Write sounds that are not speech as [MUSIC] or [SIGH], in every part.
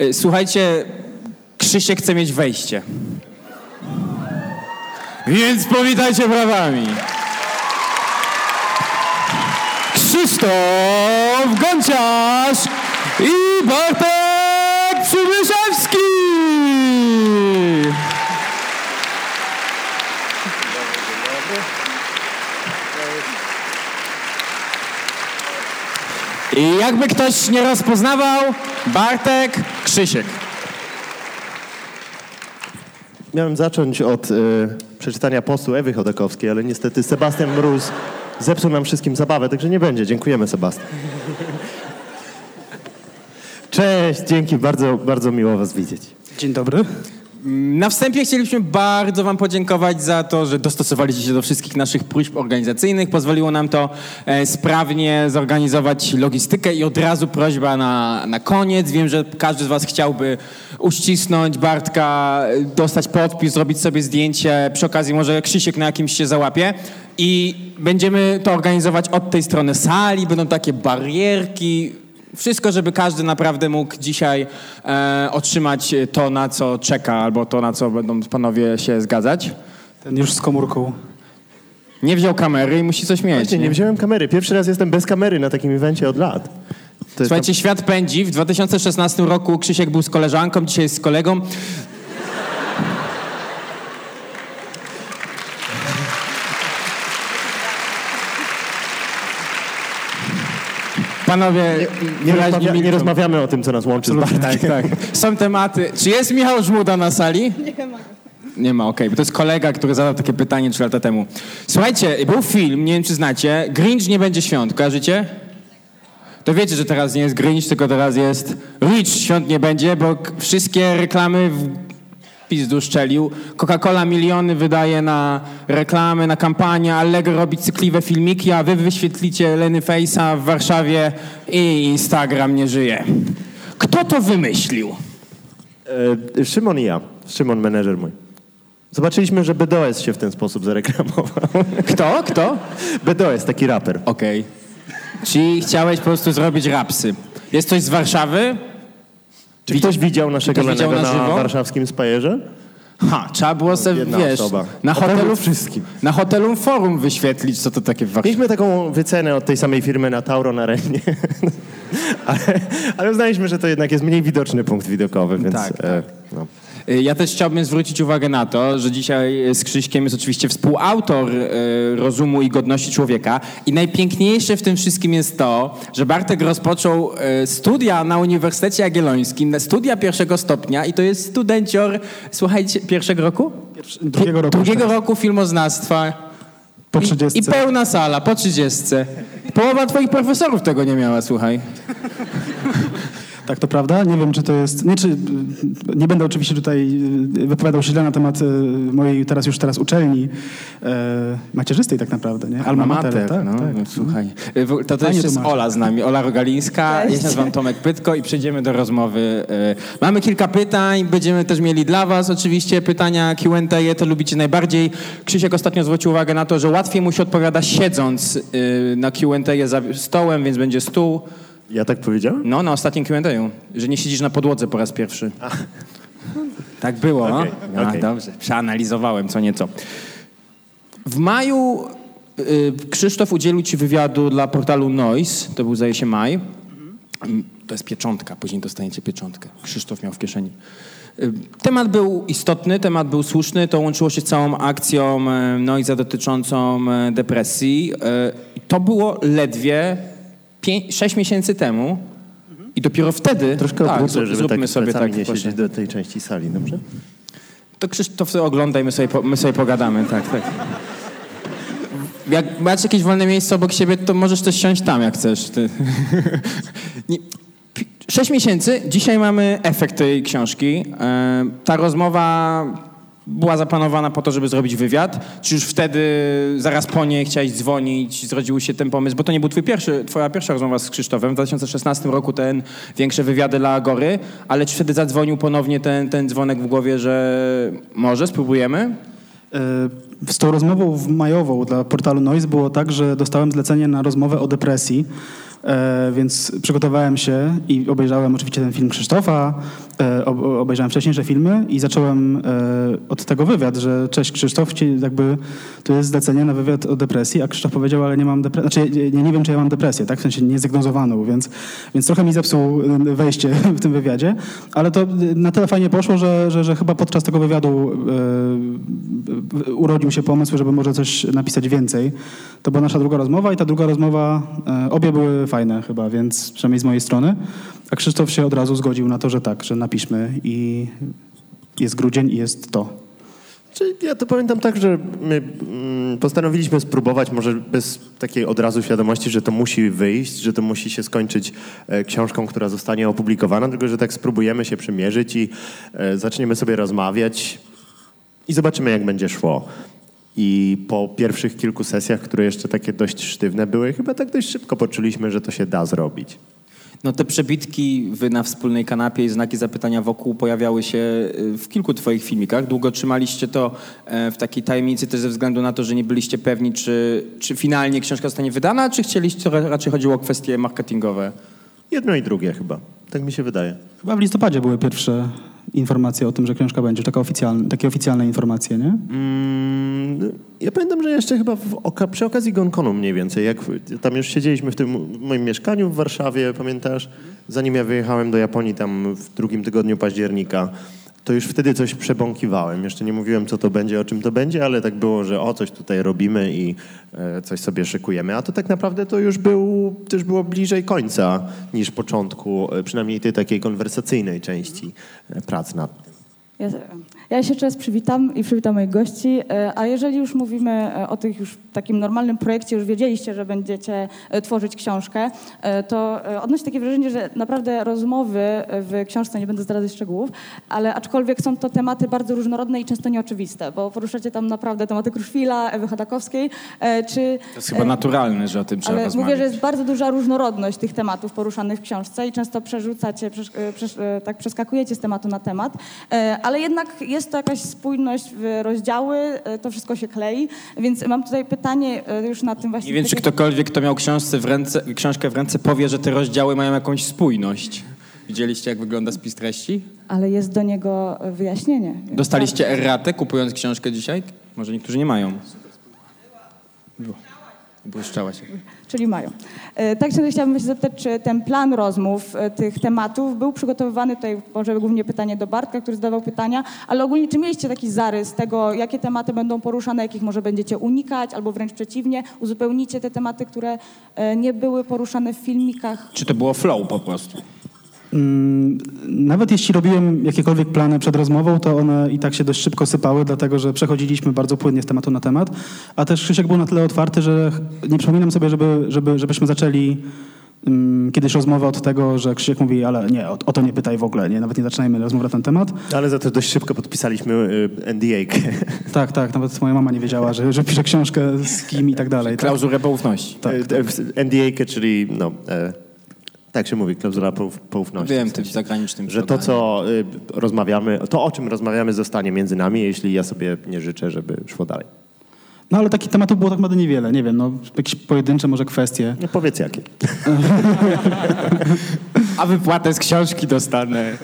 Y, Słuchajcie, Krzysiek chce mieć wejście. Więc powitajcie brawami. Krzysztof Gonciarz i Bartek Przybyszewski! I jakby ktoś nie rozpoznawał, Bartek Krzysiek. Miałem zacząć od y, przeczytania postu Ewy Chodakowskiej, ale niestety Sebastian Mróz zepsuł nam wszystkim zabawę, także nie będzie. Dziękujemy, Sebastian. Cześć, dzięki, bardzo, bardzo miło was widzieć. Dzień dobry. Na wstępie chcielibyśmy bardzo Wam podziękować za to, że dostosowaliście się do wszystkich naszych próśb organizacyjnych. Pozwoliło nam to e, sprawnie zorganizować logistykę i od razu prośba na, na koniec. Wiem, że każdy z Was chciałby uścisnąć Bartka, e, dostać podpis, zrobić sobie zdjęcie. Przy okazji może Krzysiek na jakimś się załapie. I będziemy to organizować od tej strony sali. Będą takie barierki, wszystko, żeby każdy naprawdę mógł dzisiaj e, otrzymać to, na co czeka, albo to, na co będą panowie się zgadzać. Ten już z komórką. Nie wziął kamery i musi coś mieć. Słuchajcie, nie wziąłem kamery. Pierwszy raz jestem bez kamery na takim evencie od lat. Słuchajcie, świat pędzi. W 2016 roku Krzysiek był z koleżanką, dzisiaj jest z kolegą. Panowie, nie, wyraźnie rozmawia, nie rozmawiamy o tym, co nas łączy z Tak, Bartkiem. tak. Są tematy. Czy jest Michał Żmuda na sali? Nie ma. Nie ma, okej. Bo to jest kolega, który zadał takie pytanie trzy lata temu. Słuchajcie, był film, nie wiem czy znacie, Grinch nie będzie świąt, kojarzycie? To wiecie, że teraz nie jest Grinch, tylko teraz jest Rich świąt nie będzie, bo wszystkie reklamy w pizdu szczelił. Coca-Cola miliony wydaje na reklamy, na kampanię, Allegro robi cykliwe filmiki, a wy wyświetlicie Leny Face'a w Warszawie i Instagram nie żyje. Kto to wymyślił? E, Szymon i ja. Szymon, menedżer mój. Zobaczyliśmy, że BDOS się w ten sposób zareklamował. Kto? Kto? BDOS, taki raper. Okej. Czyli chciałeś po prostu zrobić rapsy. Jest ktoś z Warszawy? Czy ktoś widział naszego Ktoś widział na na, żywo? warszawskim spajerze? Ha, trzeba było sobie, Jedna wiesz, osoba. na hotelu, wszystkim. na hotelu forum wyświetlić, co to takie w Warszawie. Mieliśmy taką wycenę od tej samej firmy na Tauro na Renie. [LAUGHS] ale, ale uznaliśmy, że to jednak jest mniej widoczny punkt widokowy, więc... Tak, E, no. Y, Ja też chciałbym zwrócić uwagę na to, że dzisiaj z Krzyśkiem jest oczywiście współautor y, Rozumu i Godności Człowieka i najpiękniejsze w tym wszystkim jest to, że Bartek rozpoczął y, studia na Uniwersytecie Jagiellońskim, studia pierwszego stopnia i to jest studencior, słuchajcie, pierwszego roku? Pierwszy- drugiego roku Drugiego już roku filmoznawstwa. Po I, 30. I pełna sala, po 30. Połowa twoich profesorów tego nie miała, słuchaj. Tak, to prawda. Nie wiem, czy to jest... Nie, czy, nie będę oczywiście tutaj y, wypowiadał się źle na temat y, mojej teraz już teraz uczelni e, macierzystej tak naprawdę, nie? Alma mater, tak, no, tak. no, słuchaj. Y, To też jest tłumaczy. Ola z nami, Ola Rogalińska. Ja się nazywam Tomek Pytko i przejdziemy do rozmowy. Mamy kilka pytań, będziemy też mieli dla was oczywiście pytania Q&A, je to lubicie najbardziej. Krzysiek ostatnio zwrócił uwagę na to, że łatwiej mu się odpowiada siedząc na Q&A za stołem, więc będzie stół. Ja tak powiedziałem? No, na ostatnim Q&A, że nie siedzisz na podłodze po raz pierwszy. Tak było, no? Okej, A, okej. Dobrze, przeanalizowałem co nieco. W maju y, Krzysztof udzielił ci wywiadu dla portalu Noise, to był zdaje się maj. To jest pieczątka, później dostaniecie pieczątkę. Krzysztof miał w kieszeni. Y, Temat był istotny, temat był słuszny, to łączyło się z całą akcją e, Noiza dotyczącą e, depresji. To było ledwie 6 miesięcy temu i dopiero wtedy... Troszkę tak, zrób- żeby zróbmy tak sobie tak. nie siedzieć do tej części sali, dobrze? To Krzysztof sobie oglądaj, my sobie, po, my sobie pogadamy, tak, tak. Jak masz jakieś wolne miejsce obok siebie, to możesz też siąść tam, jak chcesz. Ty. [LAUGHS] Nie, Sześć miesięcy, dzisiaj mamy efekt tej książki. E, Ta rozmowa była zaplanowana po to, żeby zrobić wywiad. Czy już wtedy, zaraz po niej chciałeś dzwonić, zrodził się ten pomysł? Bo to nie był twój pierwszy, twoja pierwsza rozmowa z Krzysztofem. W 2016 roku ten większe wywiady dla Agory, ale czy wtedy zadzwonił ponownie ten, ten dzwonek w głowie, że może spróbujemy? E, Z tą rozmową majową dla portalu Noise było tak, że dostałem zlecenie na rozmowę o depresji, więc przygotowałem się i obejrzałem oczywiście ten film Krzysztofa, e, ob- obejrzałem wcześniejsze filmy i zacząłem e, od tego wywiad, że cześć Krzysztof, jakby tu jest zlecenie na wywiad o depresji, a Krzysztof powiedział, ale nie mam depresji, znaczy ja nie wiem, czy ja mam depresję, tak? W sensie niezdiagnozowaną, więc, więc trochę mi zepsuł e, wejście [LAUGHS] w tym wywiadzie, ale to e, na tyle fajnie poszło, że, że, że chyba podczas tego wywiadu e, urodził się pomysł, żeby może coś napisać więcej. To była nasza druga rozmowa i ta druga rozmowa, e, obie były fajne chyba, więc przynajmniej z mojej strony. A Krzysztof się od razu zgodził na to, że tak, że napiszmy i jest grudzień i jest to. Ja to pamiętam tak, że my mm, postanowiliśmy spróbować, może bez takiej od razu świadomości, że to musi wyjść, że to musi się skończyć e, książką, która zostanie opublikowana, tylko że tak spróbujemy się przymierzyć i e, zaczniemy sobie rozmawiać i zobaczymy, jak będzie szło. I po pierwszych kilku sesjach, które jeszcze takie dość sztywne były, chyba tak dość szybko poczuliśmy, że to się da zrobić. No te przebitki wy na wspólnej kanapie i znaki zapytania wokół pojawiały się y, w kilku twoich filmikach. Długo trzymaliście to e, w takiej tajemnicy też ze względu na to, że nie byliście pewni, czy, czy finalnie książka zostanie wydana, czy chcieliście, ra- raczej chodziło o kwestie marketingowe? Jedno i drugie chyba. Tak mi się wydaje. Chyba w listopadzie były pierwsze informacje o tym, że książka będzie, taka oficjalne, takie oficjalne informacje, nie? Mm, ja pamiętam, że jeszcze chyba oka- przy okazji Gonkonu mniej więcej, jak tam już siedzieliśmy w tym moim mieszkaniu w Warszawie, pamiętasz? Zanim ja wyjechałem do Japonii tam w drugim tygodniu października, to już wtedy coś przebąkiwałem. Jeszcze nie mówiłem, co to będzie, o czym to będzie, ale tak było, że o, coś tutaj robimy i e, coś sobie szykujemy. A to tak naprawdę to już, był, to już było bliżej końca niż początku, e, przynajmniej tej takiej konwersacyjnej części e, prac nad tym. Ja, ja się jeszcze raz przywitam i przywitam moich gości. E, A jeżeli już mówimy e, o tych już takim normalnym projekcie, już wiedzieliście, że będziecie e, tworzyć książkę, to odnosi takie wrażenie, że naprawdę rozmowy w książce, nie będę zdradzać szczegółów, ale aczkolwiek są to tematy bardzo różnorodne i często nieoczywiste, bo poruszacie tam naprawdę tematy Kruszwila, Ewy Chodakowskiej, e, czy... To jest chyba naturalne, że o tym trzeba ale rozmawiać. mówię, że jest bardzo duża różnorodność tych tematów poruszanych w książce i często przerzucacie, tak przeskakujecie z tematu na temat, ale jednak jest to jakaś spójność w rozdziały, e, to wszystko się klei, więc mam tutaj pytanie e, już na tym właśnie... Nie wiem, czy ktokolwiek, kto miał książce w ręce, książkę w ręce, powie, że te rozdziały mają jakąś spójność. Widzieliście, jak wygląda spis treści? Ale jest do niego e, wyjaśnienie. Dostaliście erratę, kupując książkę dzisiaj? Może niektórzy nie mają. Było. Błyszczała się. Czyli mają. E, Tak się chciałabym się zapytać, czy ten plan rozmów e, tych tematów był przygotowywany, tutaj może głównie pytanie do Bartka, który zadawał pytania, ale ogólnie czy mieliście taki zarys tego, jakie tematy będą poruszane, jakich może będziecie unikać, albo wręcz przeciwnie, uzupełnicie te tematy, które e, nie były poruszane w filmikach? Czy to było flow po prostu? Mm, Nawet jeśli robiłem jakiekolwiek plany przed rozmową, to one i tak się dość szybko sypały, dlatego że przechodziliśmy bardzo płynnie z tematu na temat. A też Krzysiek był na tyle otwarty, że nie przypominam sobie, żeby, żeby, żebyśmy zaczęli mm, kiedyś rozmowę od tego, że Krzysiek mówi, ale nie, o, o to nie pytaj w ogóle, nie, nawet nie zaczynajmy rozmowy na ten temat. Ale za to dość szybko podpisaliśmy y, NDA. [LAUGHS] Tak, tak, nawet moja mama nie wiedziała, że, że pisze książkę z kim i tak dalej. Tak? Klauzurę poufności. Tak, NDA, czyli no, e, tak się mówi, klauzula pouf, poufności. Wiem, w tym sensie, zagranicznym Że to, co y, rozmawiamy, to o czym rozmawiamy zostanie między nami, jeśli ja sobie nie życzę, żeby szło dalej. No ale takich tematów było tak naprawdę niewiele, nie wiem, no jakieś pojedyncze może kwestie. No powiedz jakie. [LAUGHS] A wypłatę z książki dostanę.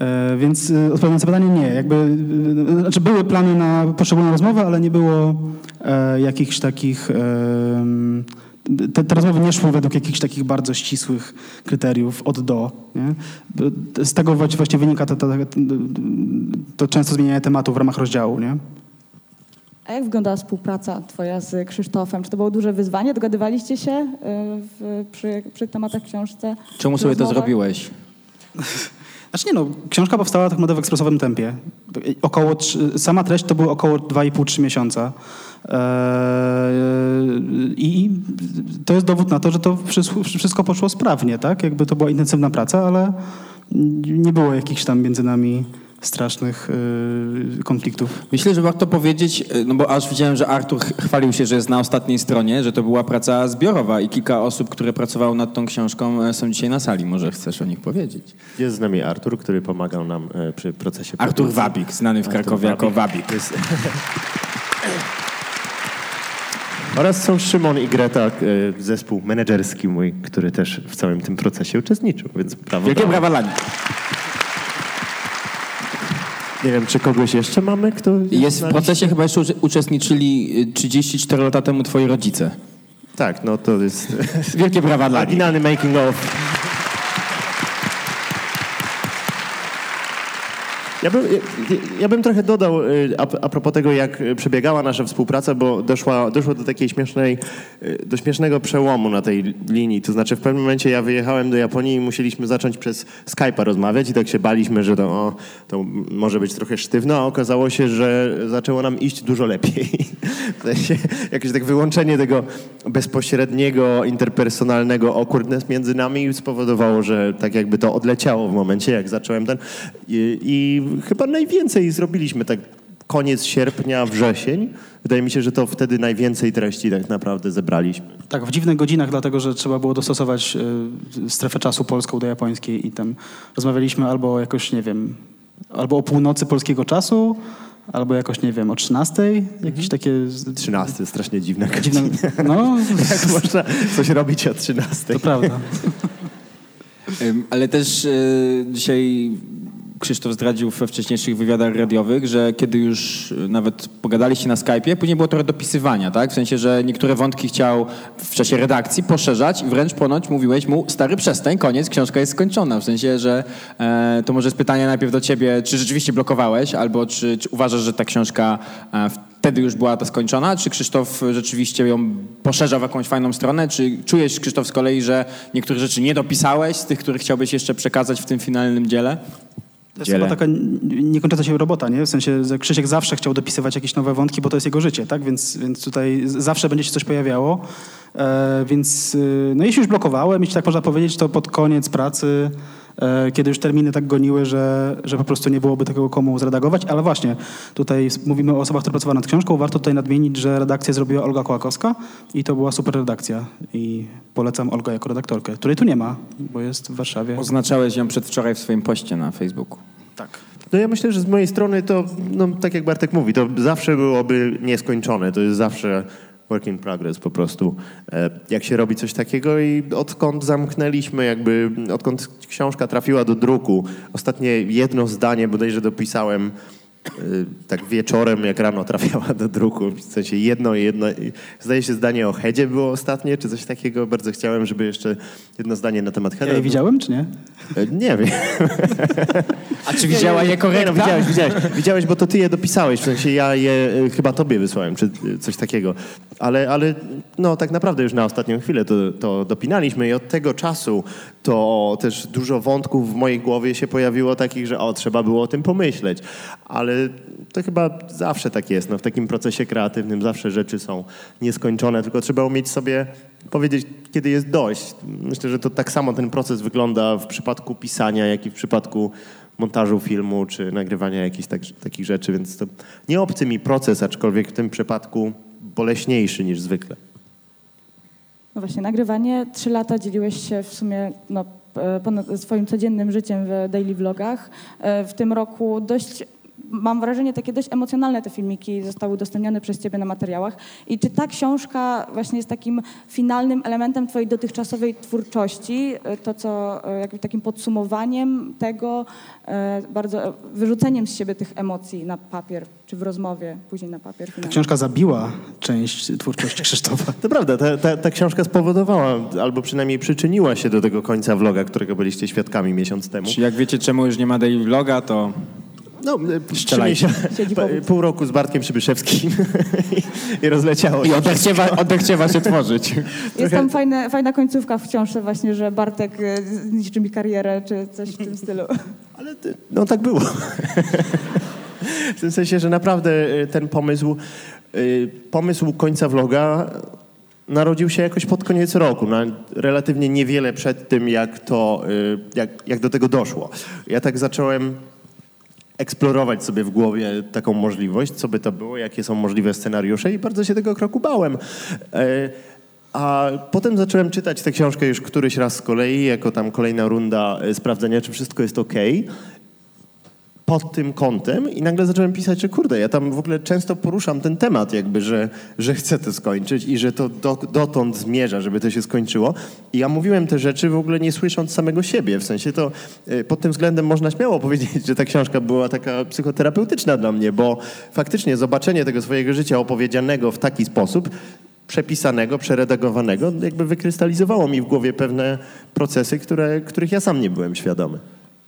E, więc e, odpowiadając na pytanie, nie. Jakby, e, znaczy były plany na poszczególne rozmowy, ale nie było e, jakichś takich... E, te, te rozmowy nie szły według jakichś takich bardzo ścisłych kryteriów od do. Nie? Z tego właśnie wynika to, to, to często zmienianie tematu w ramach rozdziału. Nie? A jak wyglądała współpraca twoja z Krzysztofem? Czy to było duże wyzwanie? Dogadywaliście się e, w, przy, przy tematach w książce? Czemu sobie to zrobiłeś? [LAUGHS] Znaczy nie no, książka powstała tak naprawdę w ekspresowym tempie. Około, trzy- sama treść to było około 2,5-3 miesiąca. Eee, I to jest dowód na to, że to wszystko, poszło sprawnie, tak? Jakby to była intensywna praca, ale nie było jakichś tam między nami strasznych yy, konfliktów. Myślę, że warto powiedzieć, y, no bo aż widziałem, że Artur ch- chwalił się, że jest na ostatniej stronie, że to była praca zbiorowa i kilka osób, które pracowało nad tą książką e, są dzisiaj na sali. Może chcesz o nich powiedzieć? Jest z nami Artur, który pomagał nam e, przy procesie Artur produkcji. Wabik, znany w Artur Krakowie jako Wabik. To jest- [LAUGHS] Oraz są Szymon i Greta, e, zespół menedżerski mój, który też w całym tym procesie uczestniczył, więc brawo. Wielkie brawa dla. Nie wiem, czy kogoś jeszcze mamy, kto... Jest w procesie chyba jeszcze uczestniczyli y, 34 lata temu twoi rodzice. Tak, no to jest... Wielkie brawa dla [LAUGHS] nich. making of. Ja bym, ja, ja bym trochę dodał y, a, a propos tego, jak przebiegała nasza współpraca, bo doszła, doszło do takiej śmiesznej, y, do śmiesznego przełomu na tej linii. To znaczy w pewnym momencie ja wyjechałem do Japonii i musieliśmy zacząć przez Skype'a rozmawiać i tak się baliśmy, że to, o, to może być trochę sztywno, a okazało się, że zaczęło nam iść dużo lepiej. [LAUGHS] W sensie jakieś tak wyłączenie tego bezpośredniego, interpersonalnego awkwardness między nami spowodowało, że tak jakby to odleciało w momencie, jak zacząłem ten... I, i chyba najwięcej zrobiliśmy tak koniec sierpnia, wrzesień. Wydaje mi się, że to wtedy najwięcej treści tak naprawdę zebraliśmy. Tak, w dziwnych godzinach, dlatego że trzeba było dostosować y, strefę czasu polską do japońskiej i tam rozmawialiśmy albo jakoś, nie wiem, albo o północy polskiego czasu, albo jakoś, nie wiem, o 13, jakieś takie... z- 13, strasznie dziwna godzina. Dziwne, [LAUGHS] no, [LAUGHS] Jak można coś robić o 13? to prawda. Ale też y, dzisiaj Krzysztof zdradził we wcześniejszych wywiadach radiowych, że kiedy już y, nawet pogadaliście na Skype'ie, później było trochę dopisywania, tak? W sensie, że niektóre wątki chciał w czasie redakcji poszerzać i wręcz ponoć mówiłeś mu, stary przestań, koniec, książka jest skończona. W sensie, że e, to może jest pytanie najpierw do ciebie, czy rzeczywiście blokowałeś, albo czy, czy uważasz, że ta książka e, wtedy już była ta skończona, czy Krzysztof rzeczywiście ją poszerzał w jakąś fajną stronę, czy czujesz Krzysztof z kolei, że niektórych rzeczy nie dopisałeś, z tych, których chciałbyś jeszcze przekazać w tym finalnym dziele? To jest Dzielę. chyba taka niekończąca się robota, nie? W sensie, że Krzysiek zawsze chciał dopisywać jakieś nowe wątki, bo to jest jego życie, tak? Więc, więc tutaj zawsze będzie się coś pojawiało. E, więc, y, no jeśli już blokowałem, jeśli tak można powiedzieć, to pod koniec pracy, kiedy już terminy tak goniły, że, że po prostu nie byłoby tego komu zredagować. Ale właśnie, tutaj mówimy o osobach, które pracowały nad książką. Warto tutaj nadmienić, że redakcję zrobiła Olga Kołakowska i to była super redakcja. I polecam Olgę jako redaktorkę, której tu nie ma, bo jest w Warszawie. Oznaczałeś ją przedwczoraj w swoim poście na Facebooku. Tak. No ja myślę, że z mojej strony to, no, tak jak Bartek mówi, to zawsze byłoby nieskończone. To jest zawsze work in progress po prostu. E, Jak się robi coś takiego i odkąd zamknęliśmy, jakby odkąd książka trafiła do druku, ostatnie jedno zdanie bodajże dopisałem tak wieczorem, jak rano trafiała do druku. W sensie jedno, jedno, zdaje się zdanie o Hedzie było ostatnie, czy coś takiego. Bardzo chciałem, żeby jeszcze jedno zdanie na temat Heda. Ja je widziałem, czy nie? E, Nie wiem. A czy widziała je Nie, korekta? no, widziałeś, widziałeś, widziałeś, bo to ty je dopisałeś, w sensie ja je e, chyba tobie wysłałem, czy e, coś takiego. Ale, ale no tak naprawdę już na ostatnią chwilę to, to dopinaliśmy i od tego czasu to też dużo wątków w mojej głowie się pojawiło takich, że o, trzeba było o tym pomyśleć. Ale to chyba zawsze tak jest, no w takim procesie kreatywnym zawsze rzeczy są nieskończone, tylko trzeba umieć sobie powiedzieć, kiedy jest dość. Myślę, że to tak samo ten proces wygląda w przypadku pisania, jak i w przypadku montażu filmu, czy nagrywania jakichś tak, takich rzeczy, więc to nie obcy mi proces, aczkolwiek w tym przypadku boleśniejszy niż zwykle. No właśnie, nagrywanie. Trzy lata dzieliłeś się w sumie no, e, swoim codziennym życiem w daily vlogach. E, W tym roku dość, mam wrażenie, takie dość emocjonalne te filmiki zostały udostępnione przez ciebie na materiałach. I czy ta książka właśnie jest takim finalnym elementem twojej dotychczasowej twórczości? E, To, co e, jakby takim podsumowaniem tego, e, bardzo wyrzuceniem z siebie tych emocji na papier, czy w rozmowie, później na papier Ta finalny. książka zabiła część twórczości Krzysztofa. To prawda, ta, ta, ta książka spowodowała, albo przynajmniej przyczyniła się do tego końca vloga, którego byliście świadkami miesiąc temu. Czy jak wiecie, czemu już nie ma daily vloga, to No, Strzelajcie. pół roku z Bartkiem Przybyszewskim i, [LAUGHS] i rozleciało i się. odechciewa, odechciewa się tworzyć. Jest tam fajne, fajna końcówka w książce właśnie, że Bartek e, zniszczy mi karierę, czy coś w tym stylu. [LAUGHS] Ale ty, no tak było. w tym sensie, że naprawdę y, ten pomysł, y, pomysł końca vloga narodził się jakoś pod koniec roku, na relatywnie niewiele przed tym, jak to, jak, jak do tego doszło. Ja tak zacząłem eksplorować sobie w głowie taką możliwość, co by to było, jakie są możliwe scenariusze i bardzo się tego kroku bałem. E, A potem zacząłem czytać tę książkę już któryś raz z kolei, jako tam kolejna runda e, sprawdzenia, czy wszystko jest ok. Pod tym kątem i nagle zacząłem pisać, że kurde, ja tam w ogóle często poruszam ten temat jakby, że, że chcę to skończyć i że to do, dotąd zmierza, żeby to się skończyło. I ja mówiłem te rzeczy w ogóle nie słysząc samego siebie, w sensie to y, pod tym względem można śmiało powiedzieć, że ta książka była taka psychoterapeutyczna dla mnie, bo faktycznie zobaczenie tego swojego życia opowiedzianego w taki sposób przepisanego, przeredagowanego, jakby wykrystalizowało mi w głowie pewne procesy, które, których ja sam nie byłem świadomy.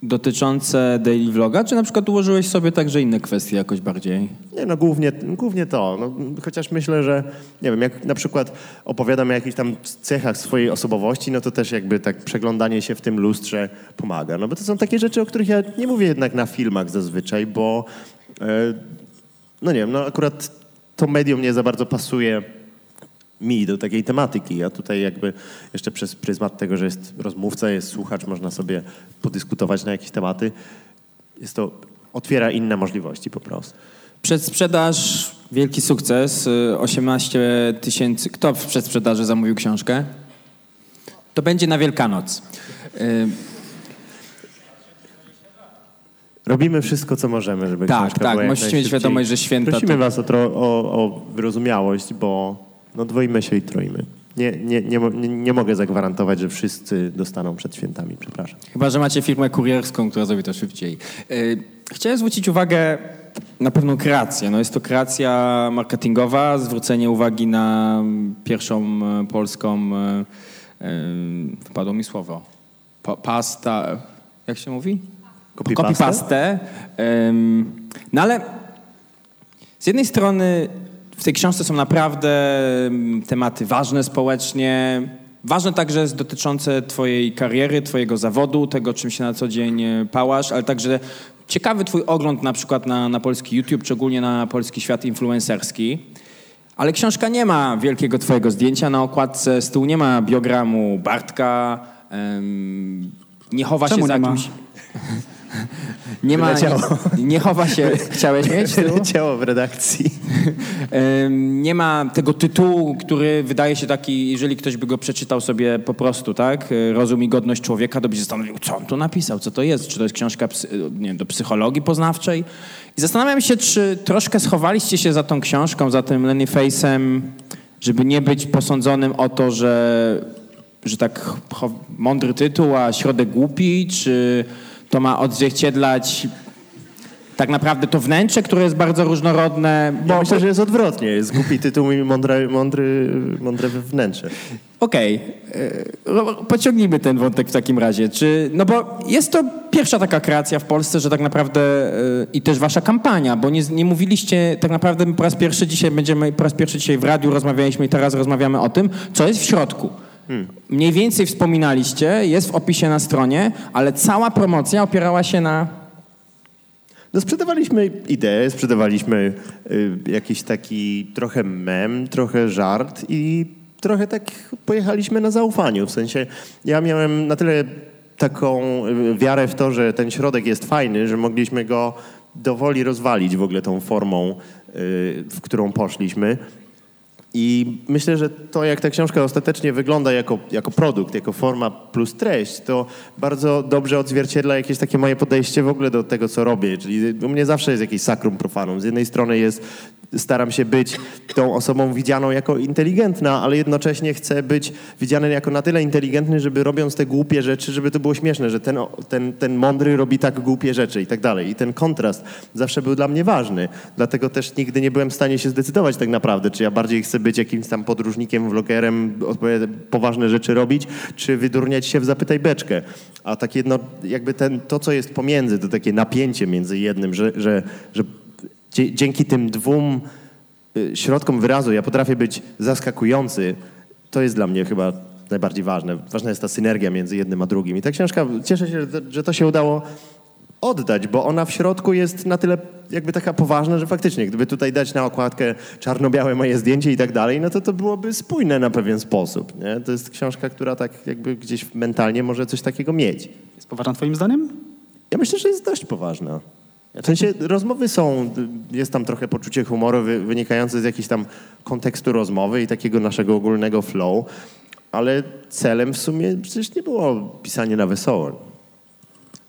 Dotyczące daily vloga, czy na przykład ułożyłeś sobie także inne kwestie jakoś bardziej? Nie, no głównie, głównie to. No, chociaż myślę, że nie wiem, jak na przykład opowiadam o jakichś tam cechach swojej osobowości, no to też jakby tak przeglądanie się w tym lustrze pomaga. No bo to są takie rzeczy, o których ja nie mówię jednak na filmach zazwyczaj, bo e, no nie wiem, no akurat to medium nie za bardzo pasuje mi do takiej tematyki. Ja tutaj jakby jeszcze przez pryzmat tego, że jest rozmówca, jest słuchacz, można sobie podyskutować na jakieś tematy. Jest to, otwiera inne możliwości po prostu. Przedsprzedaż, wielki sukces, y, 18 tysięcy. Kto w przedsprzedaży zamówił książkę? To będzie na Wielkanoc. Y, Robimy wszystko, co możemy, żeby Tak, książka tak, była jak musicie mieć świadomość, że święta Prosimy to- was o, tro, o, o wyrozumiałość, bo no, dwoimy się i troimy. Nie, nie, nie, nie, mogę zagwarantować, że wszyscy dostaną przed świętami, przepraszam. Chyba, że macie firmę kurierską, która zrobi to szybciej. Y, Chciałem zwrócić uwagę na pewną kreację. No jest to kreacja marketingowa, zwrócenie uwagi na pierwszą e, polską, e, e, wpadło mi słowo, pa, pasta, jak się mówi? Copypastę? Ym, No ale z jednej strony w tej książce są naprawdę ym, tematy ważne społecznie, ważne także jest dotyczące twojej kariery, twojego zawodu, tego czym się na co dzień e, pałasz, ale także ciekawy twój ogląd na przykład na, na polski YouTube, szczególnie na polski świat influencerski. Ale książka nie ma wielkiego twojego zdjęcia na okładce, z tyłu nie ma biogramu Bartka, nie chowa Czemu się za nie ma? [LAUGHS] Nie ma, Wyleciało. nie, nie chowa się, chciałeś mieć tyłu? Leciało w redakcji. Nie ma tego tytułu, który wydaje się taki, jeżeli ktoś by go przeczytał sobie po prostu, tak? y, Rozum i godność człowieka, to by się zastanowił, co on tu napisał, co to jest, czy to jest książka psy, nie do psychologii poznawczej. I zastanawiam się, czy troszkę schowaliście się za tą książką, za tym Lenny Face'em, żeby nie być posądzonym o to, że, że tak mądry tytuł, a środek głupi, czy to ma odzwierciedlać tak naprawdę to wnętrze, które jest bardzo różnorodne. Ja Bo, myślę, że jest odwrotnie. Jest głupi tytuł i mądre, mądry, mądre wnętrze. Okej, e, ro- pociągnijmy ten wątek w takim razie. Czy, no bo jest to pierwsza taka kreacja w Polsce, że tak naprawdę e, i też wasza kampania, bo nie, nie mówiliście, tak naprawdę my po raz pierwszy dzisiaj będziemy, po raz pierwszy dzisiaj w radiu rozmawialiśmy i teraz rozmawiamy o tym, co jest w środku. Mniej więcej wspominaliście, jest w opisie na stronie, ale cała promocja opierała się na... No sprzedawaliśmy ideę, sprzedawaliśmy y, jakiś taki trochę mem, trochę żart i trochę tak pojechaliśmy na zaufaniu. W sensie ja miałem na tyle taką y, wiarę w to, że ten środek jest fajny, że mogliśmy go dowoli rozwalić w ogóle tą formą, y, w którą poszliśmy. I myślę, że to, jak ta książka ostatecznie wygląda jako, jako produkt, jako forma plus treść, to bardzo dobrze odzwierciedla jakieś takie moje podejście w ogóle do tego, co robię. Czyli u mnie zawsze jest jakieś sacrum profanum. Z jednej strony jest, staram się być tą osobą widzianą jako inteligentna, ale jednocześnie chcę być widziany jako na tyle inteligentny, żeby robiąc te głupie rzeczy, żeby to było śmieszne, że ten, ten, ten mądry robi tak głupie rzeczy i tak dalej. I ten kontrast zawsze był dla mnie ważny. Dlatego też nigdy nie byłem w stanie się zdecydować tak naprawdę, czy ja bardziej chcę być jakimś tam podróżnikiem, vlogerem, poważne rzeczy robić, czy wydurniać się w zapytaj beczkę. A tak jedno, jakby ten, to, co jest pomiędzy, to takie napięcie między jednym, że, że, że dzięki tym dwóm y, środkom wyrazu ja potrafię być zaskakujący, to jest dla mnie chyba najbardziej ważne. Ważna jest ta synergia między jednym a drugim. I ta książka, cieszę się, że- że to się udało oddać, bo ona w środku jest na tyle jakby taka poważna, że faktycznie, gdyby tutaj dać na okładkę czarno-białe moje zdjęcie i tak dalej, no to to byłoby spójne na pewien sposób. Nie? To jest książka, która tak jakby gdzieś mentalnie może coś takiego mieć. Jest poważna twoim zdaniem? Ja myślę, że jest dość poważna. W sensie rozmowy są, jest tam trochę poczucie humoru wy, wynikające z jakiegoś tam kontekstu rozmowy i takiego naszego ogólnego flow, ale celem w sumie przecież nie było pisanie na wesoło.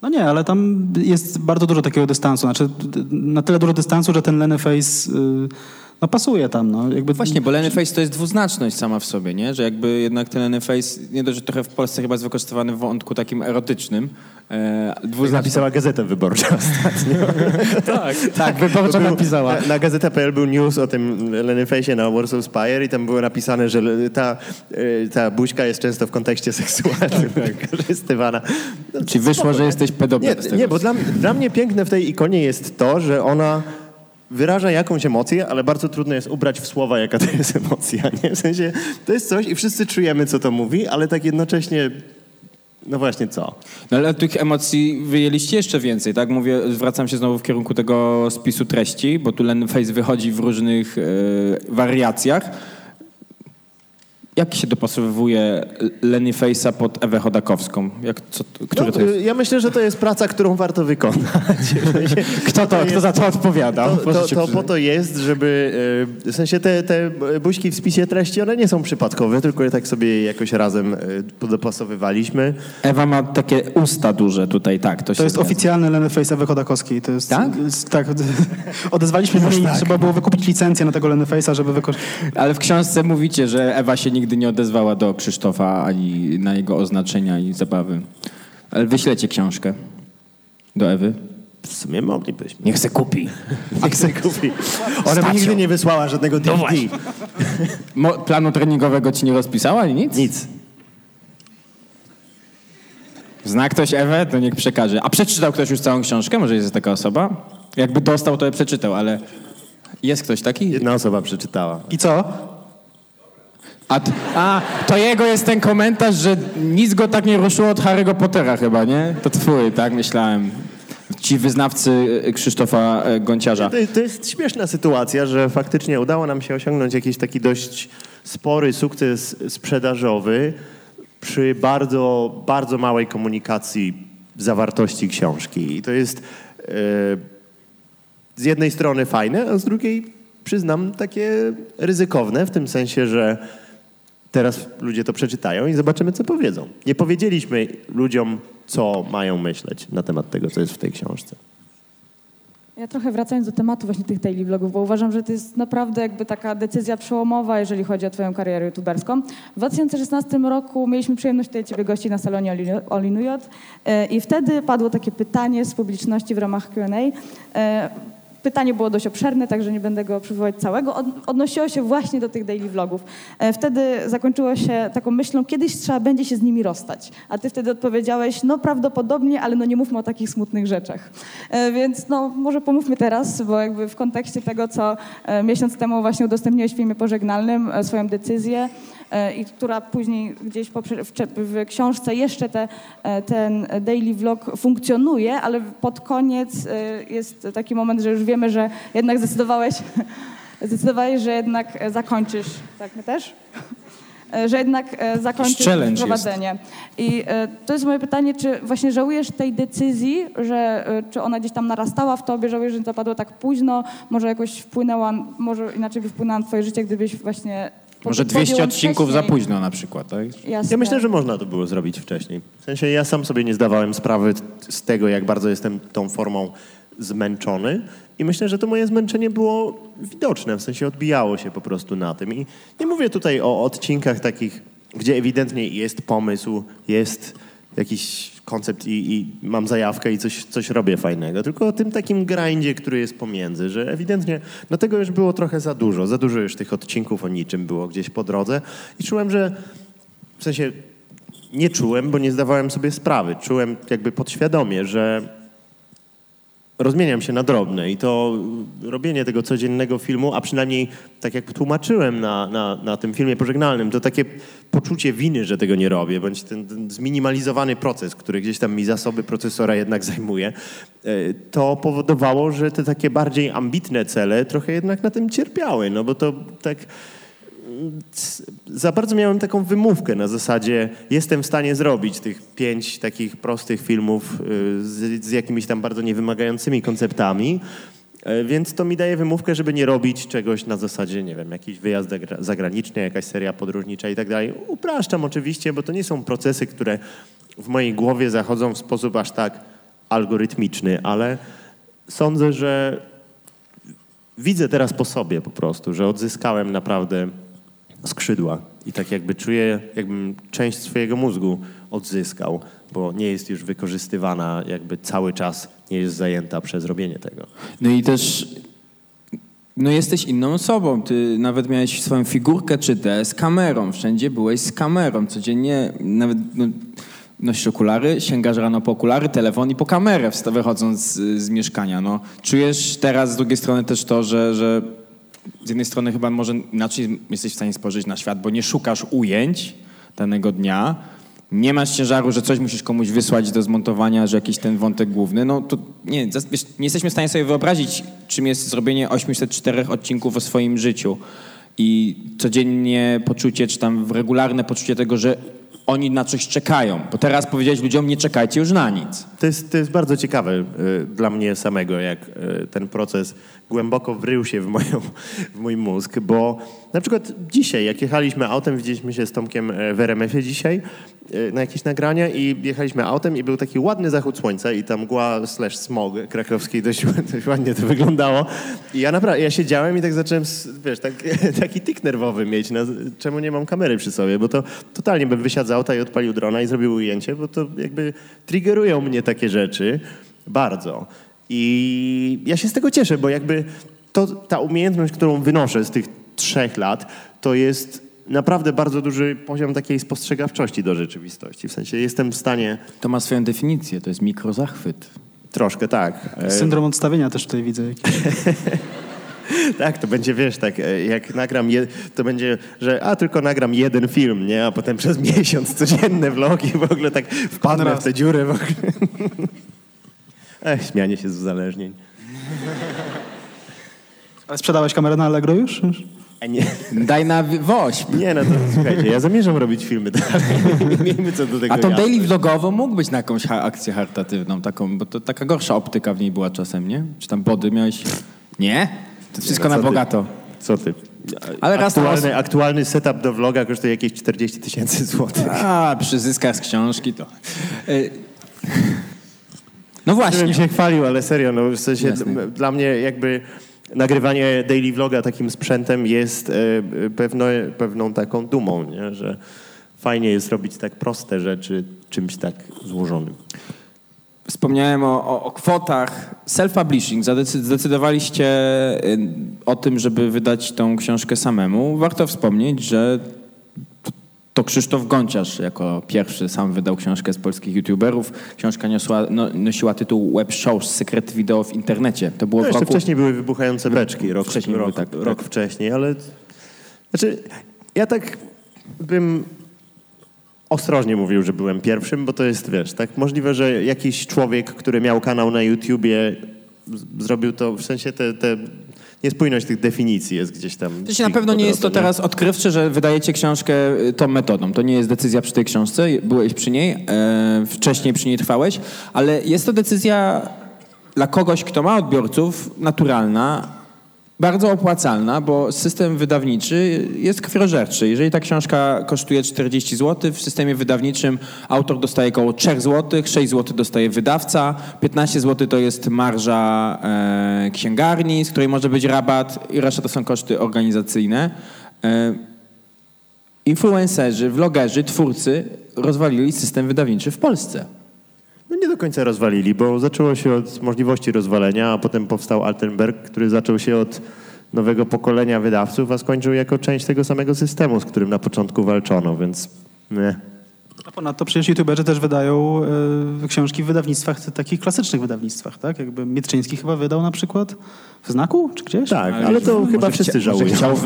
No nie, ale tam jest bardzo dużo takiego dystansu. Znaczy, na tyle dużo dystansu, że ten Lenny Face y, no, pasuje tam. No. Jakby, Właśnie, bo Lenny Face to jest dwuznaczność sama w sobie, nie? Że jakby jednak ten Lenny Face, nie dość, że trochę w Polsce chyba jest wykorzystywany w wątku takim erotycznym. E, dwuznaczność. Napisała Gazeta Wyborcza ostatnio. [LAUGHS] Tak, tak, wyborcza Był- napisała. Na, na Gazeta.pl był news o tym Lenny Face'ie na Warsaw Spire i tam było napisane, że ta, y, ta buźka jest często w kontekście seksualnym wykorzystywana. No, Czyli wyszło, że jesteś Nie, pedofilem tego. nie bo dla, dla mnie piękne w tej ikonie jest to, że ona wyraża jakąś emocję, ale bardzo trudno jest ubrać w słowa, jaka to jest emocja. Nie? W sensie, to jest coś i wszyscy czujemy, co to mówi, ale tak jednocześnie, no właśnie co? No ale tych emocji wyjęliście jeszcze więcej, tak? Mówię, zwracam się znowu w kierunku tego spisu treści, bo tu Lenny Face wychodzi w różnych e, wariacjach. Jak się dopasowuje Lenny Face'a pod Ewę Chodakowską? Jak, co, który No, to jest? Ja myślę, że to jest praca, którą warto wykonać. [LAUGHS] Kto to, kto za to odpowiada? To, to, to po to jest, żeby... y, W sensie te, te buźki w spisie treści, one nie są przypadkowe, tylko je tak sobie jakoś razem y, dopasowywaliśmy. Ewa ma takie usta duże tutaj, tak. To, się To jest zgadza. oficjalny Lenny Face Ewy Chodakowskiej. To jest, Tak? jest- tak. [LAUGHS] Odezwaliśmy się i trzeba było wykupić licencję na tego Lenny Face'a, żeby wykorzystać. Ale w książce mówicie, że Ewa się nigdy nie odezwała do Krzysztofa ani na jego oznaczenia i zabawy. Ale wyślecie książkę do Ewy. W sumie moglibyśmy. Niech se kupi. [LAUGHS] Niech se kupi. Ona mi nigdy nie wysłała żadnego DVD. Mo- planu treningowego ci nie rozpisała ani nic? Nic. Zna ktoś Ewę, to niech przekaże. A przeczytał ktoś już całą książkę? Może jest taka osoba? Jakby dostał, to przeczytał, ale jest ktoś taki? Jedna osoba przeczytała. I co? A, a, to jego jest ten komentarz, że nic go tak nie ruszyło od Harry'ego Pottera chyba, nie? To twój, tak myślałem. Ci wyznawcy e, Krzysztofa e, Gonciarza. To, to jest śmieszna sytuacja, że faktycznie udało nam się osiągnąć jakiś taki dość spory sukces sprzedażowy przy bardzo, bardzo małej komunikacji zawartości książki. I to jest e, z jednej strony fajne, a z drugiej przyznam takie ryzykowne, w tym sensie, że teraz ludzie to przeczytają i zobaczymy, co powiedzą. Nie powiedzieliśmy ludziom, co mają myśleć na temat tego, co jest w tej książce. Ja trochę wracając do tematu właśnie tych daily vlogów, bo uważam, że to jest naprawdę jakby taka decyzja przełomowa, jeżeli chodzi o twoją karierę youtuberską. W 2016 roku mieliśmy przyjemność tutaj ciebie gościć na salonie Olinujot i wtedy padło takie pytanie z publiczności w ramach Q&A. Pytanie było dość obszerne, także nie będę go przywołać całego. Od, odnosiło się właśnie do tych daily vlogów. E, Wtedy zakończyło się taką myślą, kiedyś trzeba będzie się z nimi rozstać. A ty wtedy odpowiedziałeś, no prawdopodobnie, ale no nie mówmy o takich smutnych rzeczach. E, Więc no może pomówmy teraz, bo jakby w kontekście tego, co e, miesiąc temu właśnie udostępniłeś w filmie pożegnalnym swoją decyzję, i która później gdzieś w, książce jeszcze te, e, ten daily vlog funkcjonuje, ale pod koniec e, jest taki moment, że już wiemy, że jednak zdecydowałeś, [LAUGHS] zdecydowałeś, że jednak e, zakończysz, tak my też? E, Że jednak e, zakończysz prowadzenie. I e, to jest moje pytanie, czy właśnie żałujesz tej decyzji, że e, czy ona gdzieś tam narastała w tobie, żałujesz, że zapadło tak późno, może jakoś wpłynęła, może inaczej by wpłynęła na twoje życie, gdybyś właśnie Może 200 podjął ją odcinków za wcześniej. późno na przykład, tak? Jasne. Ja myślę, że można to było zrobić wcześniej. W sensie ja sam sobie nie zdawałem sprawy z tego, jak bardzo jestem tą formą zmęczony i myślę, że to moje zmęczenie było widoczne, w sensie odbijało się po prostu na tym. I nie mówię tutaj o odcinkach takich, gdzie ewidentnie jest pomysł, jest jakiś koncept i, i mam zajawkę i coś, coś robię fajnego, tylko o tym takim grindzie, który jest pomiędzy, że ewidentnie no tego już było trochę za dużo, za dużo już tych odcinków o niczym było gdzieś po drodze i czułem, że w sensie nie czułem, bo nie zdawałem sobie sprawy. Czułem jakby podświadomie, że rozmieniam się na drobne i to robienie tego codziennego filmu, a przynajmniej tak jak tłumaczyłem na, na, na tym filmie pożegnalnym, to takie poczucie winy, że tego nie robię, bądź ten, ten zminimalizowany proces, który gdzieś tam mi zasoby procesora jednak zajmuje, e, to powodowało, że te takie bardziej ambitne cele trochę jednak na tym cierpiały, no bo to tak za bardzo miałem taką wymówkę na zasadzie jestem w stanie zrobić tych pięć takich prostych filmów y, z, z jakimiś tam bardzo niewymagającymi konceptami, y, więc to mi daje wymówkę, żeby nie robić czegoś na zasadzie, nie wiem, jakiś wyjazd zagra- zagraniczny, jakaś seria podróżnicza i tak dalej. Upraszczam oczywiście, bo to nie są procesy, które w mojej głowie zachodzą w sposób aż tak algorytmiczny, ale sądzę, że widzę teraz po sobie po prostu, że odzyskałem naprawdę skrzydła i tak jakby czuję, jakbym część swojego mózgu odzyskał, bo nie jest już wykorzystywana jakby cały czas, nie jest zajęta przez robienie tego. No i też no jesteś inną osobą. Ty nawet miałeś swoją figurkę czy te z kamerą. Wszędzie byłeś z kamerą. Codziennie nawet no, nosisz okulary, sięgasz rano po okulary, telefon i po kamerę wychodząc z, z mieszkania. No, czujesz teraz z drugiej strony też to, że, że z jednej strony chyba może inaczej jesteś w stanie spojrzeć na świat, bo nie szukasz ujęć danego dnia, nie masz ciężaru, że coś musisz komuś wysłać do zmontowania, że jakiś ten wątek główny, no to nie, nie jesteśmy w stanie sobie wyobrazić, czym jest zrobienie 804 odcinków o swoim życiu i codziennie poczucie, czy tam regularne poczucie tego, że oni na coś czekają. Bo teraz powiedziałeś ludziom, nie czekajcie już na nic. To jest, to jest bardzo ciekawe y, dla mnie samego, jak y, ten proces głęboko wrył się w, moją, w mój mózg, bo na przykład dzisiaj, jak jechaliśmy autem, widzieliśmy się z Tomkiem e, w RMF-ie dzisiaj y, na jakieś nagrania i jechaliśmy autem i był taki ładny zachód słońca i tam mgła slash smog krakowski, dość, dość ładnie to wyglądało. I ja naprawdę, ja siedziałem i tak zacząłem, wiesz, tak, [LAUGHS] taki tik nerwowy mieć, no, czemu nie mam kamery przy sobie, bo to totalnie bym wysiadł z auta i odpalił drona i zrobił ujęcie, bo to jakby triggerują mnie takie rzeczy bardzo. I ja się z tego cieszę, bo jakby to, ta umiejętność, którą wynoszę z tych trzech lat, to jest naprawdę bardzo duży poziom takiej spostrzegawczości do rzeczywistości. W sensie jestem w stanie To ma swoją definicję, to jest mikrozachwyt. troszkę tak. e, Syndrom odstawienia też tutaj widzę. [LAUGHS] Tak, to będzie, wiesz, tak, e, jak nagram, je, to będzie, że a tylko nagram jeden film, nie? A potem przez [LAUGHS] miesiąc codzienne vlogi, w ogóle tak wpadnę w tę dziurę. W ogóle. [LAUGHS] Ech, śmianie się z uzależnień. Ale sprzedałeś kamerę na Allegro już? Już? A nie, Daj na wośp. nie, no to słuchajcie, ja zamierzam robić filmy dalej. Miejmy co do tego A tą jasność. daily vlogową mógł być na jakąś ha- akcję charytatywną, taką, bo to taka gorsza optyka w niej była czasem, nie? Czy tam body miałeś? Nie? To wszystko no na co ty? bogato. Co ty? Ale raz aktualny, raz- aktualny setup do vloga kosztuje jakieś 40 tysięcy złotych. A, przy zyskach z książki to... Y, No Nie właśnie. bym się chwalił, ale serio, no w sensie Jasne. dla mnie jakby nagrywanie daily vloga takim sprzętem jest e, pewno, pewną taką dumą, nie? że fajnie jest robić tak proste rzeczy czymś tak złożonym. Wspomniałem o, o, o kwotach. Self-publishing. Zdecydowaliście y, o tym, żeby wydać tą książkę samemu. Warto wspomnieć, że to, to Krzysztof Gonciarz jako pierwszy sam wydał książkę z polskich youtuberów. Książka niosła, no, nosiła tytuł Web Shows, sekret wideo w internecie. To było No jeszcze roku... wcześniej były wybuchające beczki, rok, Wcześniej rok, były, tak, rok tak. wcześniej, ale znaczy ja tak bym ostrożnie mówił, że byłem pierwszym, bo to jest, wiesz, tak możliwe, że jakiś człowiek, który miał kanał na YouTubie zrobił to, w sensie te, te niespójność tych definicji jest gdzieś tam. To się na pewno nie jest to teraz odkrywcze, że wydajecie książkę y, tą metodą. To nie jest decyzja przy tej książce, byłeś przy niej, e, wcześniej przy niej trwałeś, ale jest to decyzja dla kogoś, kto ma odbiorców, naturalna, bardzo opłacalna, bo system wydawniczy jest krwiożerczy. Jeżeli ta książka kosztuje 40 zł, w systemie wydawniczym autor dostaje około 3 zł, 6 zł dostaje wydawca, 15 zł to jest marża e, księgarni, z której może być rabat i reszta to są koszty organizacyjne. E, influencerzy, vlogerzy, twórcy rozwalili system wydawniczy w Polsce. No nie do końca rozwalili, bo zaczęło się od możliwości rozwalenia, a potem powstał Altenberg, który zaczął się od nowego pokolenia wydawców, a skończył jako część tego samego systemu, z którym na początku walczono, więc nie. A ponadto przecież youtuberzy też wydają e, książki w wydawnictwach, takich klasycznych wydawnictwach, tak? Jakby Mietczyński chyba wydał na przykład w Znaku czy gdzieś? Tak, ale, to może chyba wszyscy może żałują. chciał-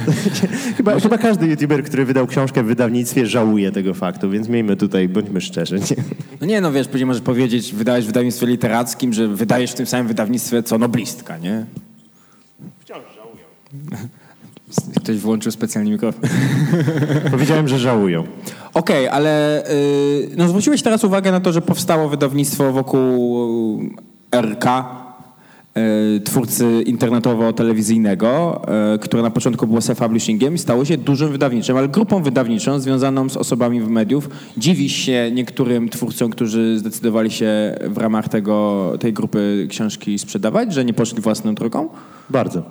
[LAUGHS] chyba, chyba każdy youtuber, który wydał książkę w wydawnictwie, żałuje tego faktu, więc miejmy tutaj, bądźmy szczerzy. Nie? No nie, no wiesz, później możesz powiedzieć, wydajesz w wydawnictwie literackim, że wydajesz w tym samym wydawnictwie co noblistka, nie? Wciąż żałują. [LAUGHS] Ktoś włączył specjalnie mikrofon. Powiedziałem, że żałują. Okej, ale y, no zwróciłeś teraz uwagę na to, że powstało wydawnictwo wokół RK. e, twórcy internetowo-telewizyjnego, e, które na początku było self-publishingiem i stało się dużym wydawniczym, ale grupą wydawniczą związaną z osobami w mediów. Dziwisz się niektórym twórcom, którzy zdecydowali się w ramach tego, tej grupy książki sprzedawać, że nie poszli własną drogą? Bardzo.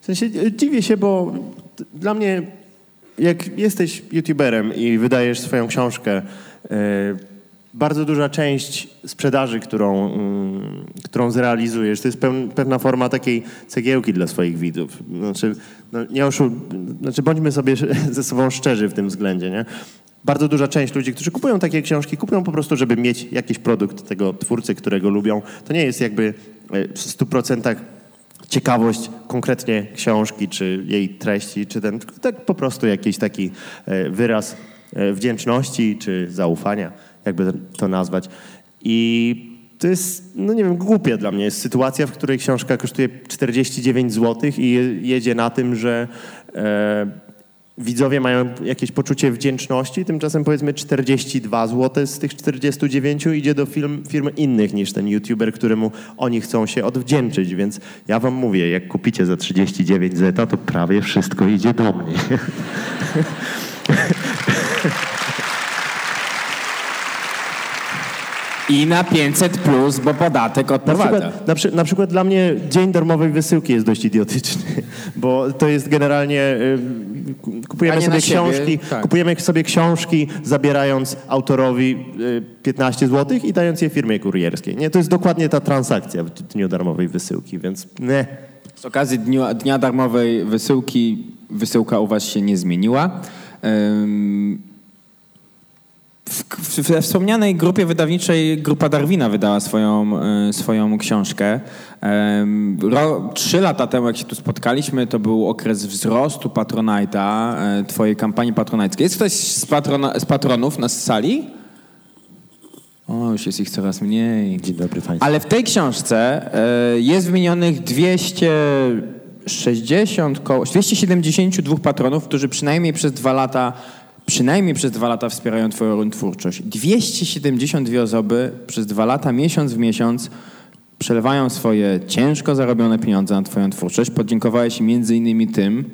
W sensie dziwię się, bo dla mnie, jak jesteś youtuberem i wydajesz swoją książkę, e, bardzo duża część sprzedaży, którą, mm, którą zrealizujesz, to jest pewna forma takiej cegiełki dla swoich widzów. Znaczy, no, nie oszu- znaczy bądźmy sobie [LAUGHS] ze sobą szczerzy w tym względzie, nie? Bardzo duża część ludzi, którzy kupują takie książki, kupują po prostu, żeby mieć jakiś produkt tego twórcy, którego lubią. To nie jest jakby e, w 100% ciekawość konkretnie książki, czy jej treści, czy ten, tak po prostu jakiś taki e, wyraz e, wdzięczności, czy zaufania, jakby to nazwać. I to jest, no nie wiem, głupia dla mnie jest sytuacja, w której książka kosztuje 49 zł i je- jedzie na tym, że e, widzowie mają jakieś poczucie wdzięczności, tymczasem powiedzmy 42 zł z tych 49 idzie do firm, firm innych niż ten youtuber, któremu oni chcą się odwdzięczyć, więc ja wam mówię, jak kupicie za 39 zeta, to prawie wszystko idzie do mnie. [LAUGHS] I na 500 plus, bo podatek Na odprowadza. przykład, na, przy, na przykład dla mnie dzień darmowej wysyłki jest dość idiotyczny, [LAUGHS] bo to jest generalnie, y, kupujemy na sobie książki, tak. kupujemy sobie książki, zabierając autorowi y, 15 zł i dając je firmie kurierskiej. Nie, to jest dokładnie ta transakcja w dniu darmowej wysyłki, więc nie. Z okazji dnia, dnia darmowej wysyłki, wysyłka u was się nie zmieniła. We wspomnianej grupie wydawniczej Grupa Darwina wydała swoją, y, swoją książkę. Ro, trzy lata temu, jak się tu spotkaliśmy, to był okres wzrostu Patronite'a, y, twojej kampanii patronajskiej. Jest ktoś z, patrona, z patronów na sali? O, już jest ich coraz mniej. Dzień dobry Państwu. Ale w tej książce e, jest wymienionych 260, koło, 272 patronów, którzy przynajmniej przez dwa lata przynajmniej przez dwa lata wspierają twoją twórczość. 272 osoby przez dwa lata, miesiąc w miesiąc przelewają swoje ciężko zarobione pieniądze na twoją twórczość. Podziękowałeś między innymi tym.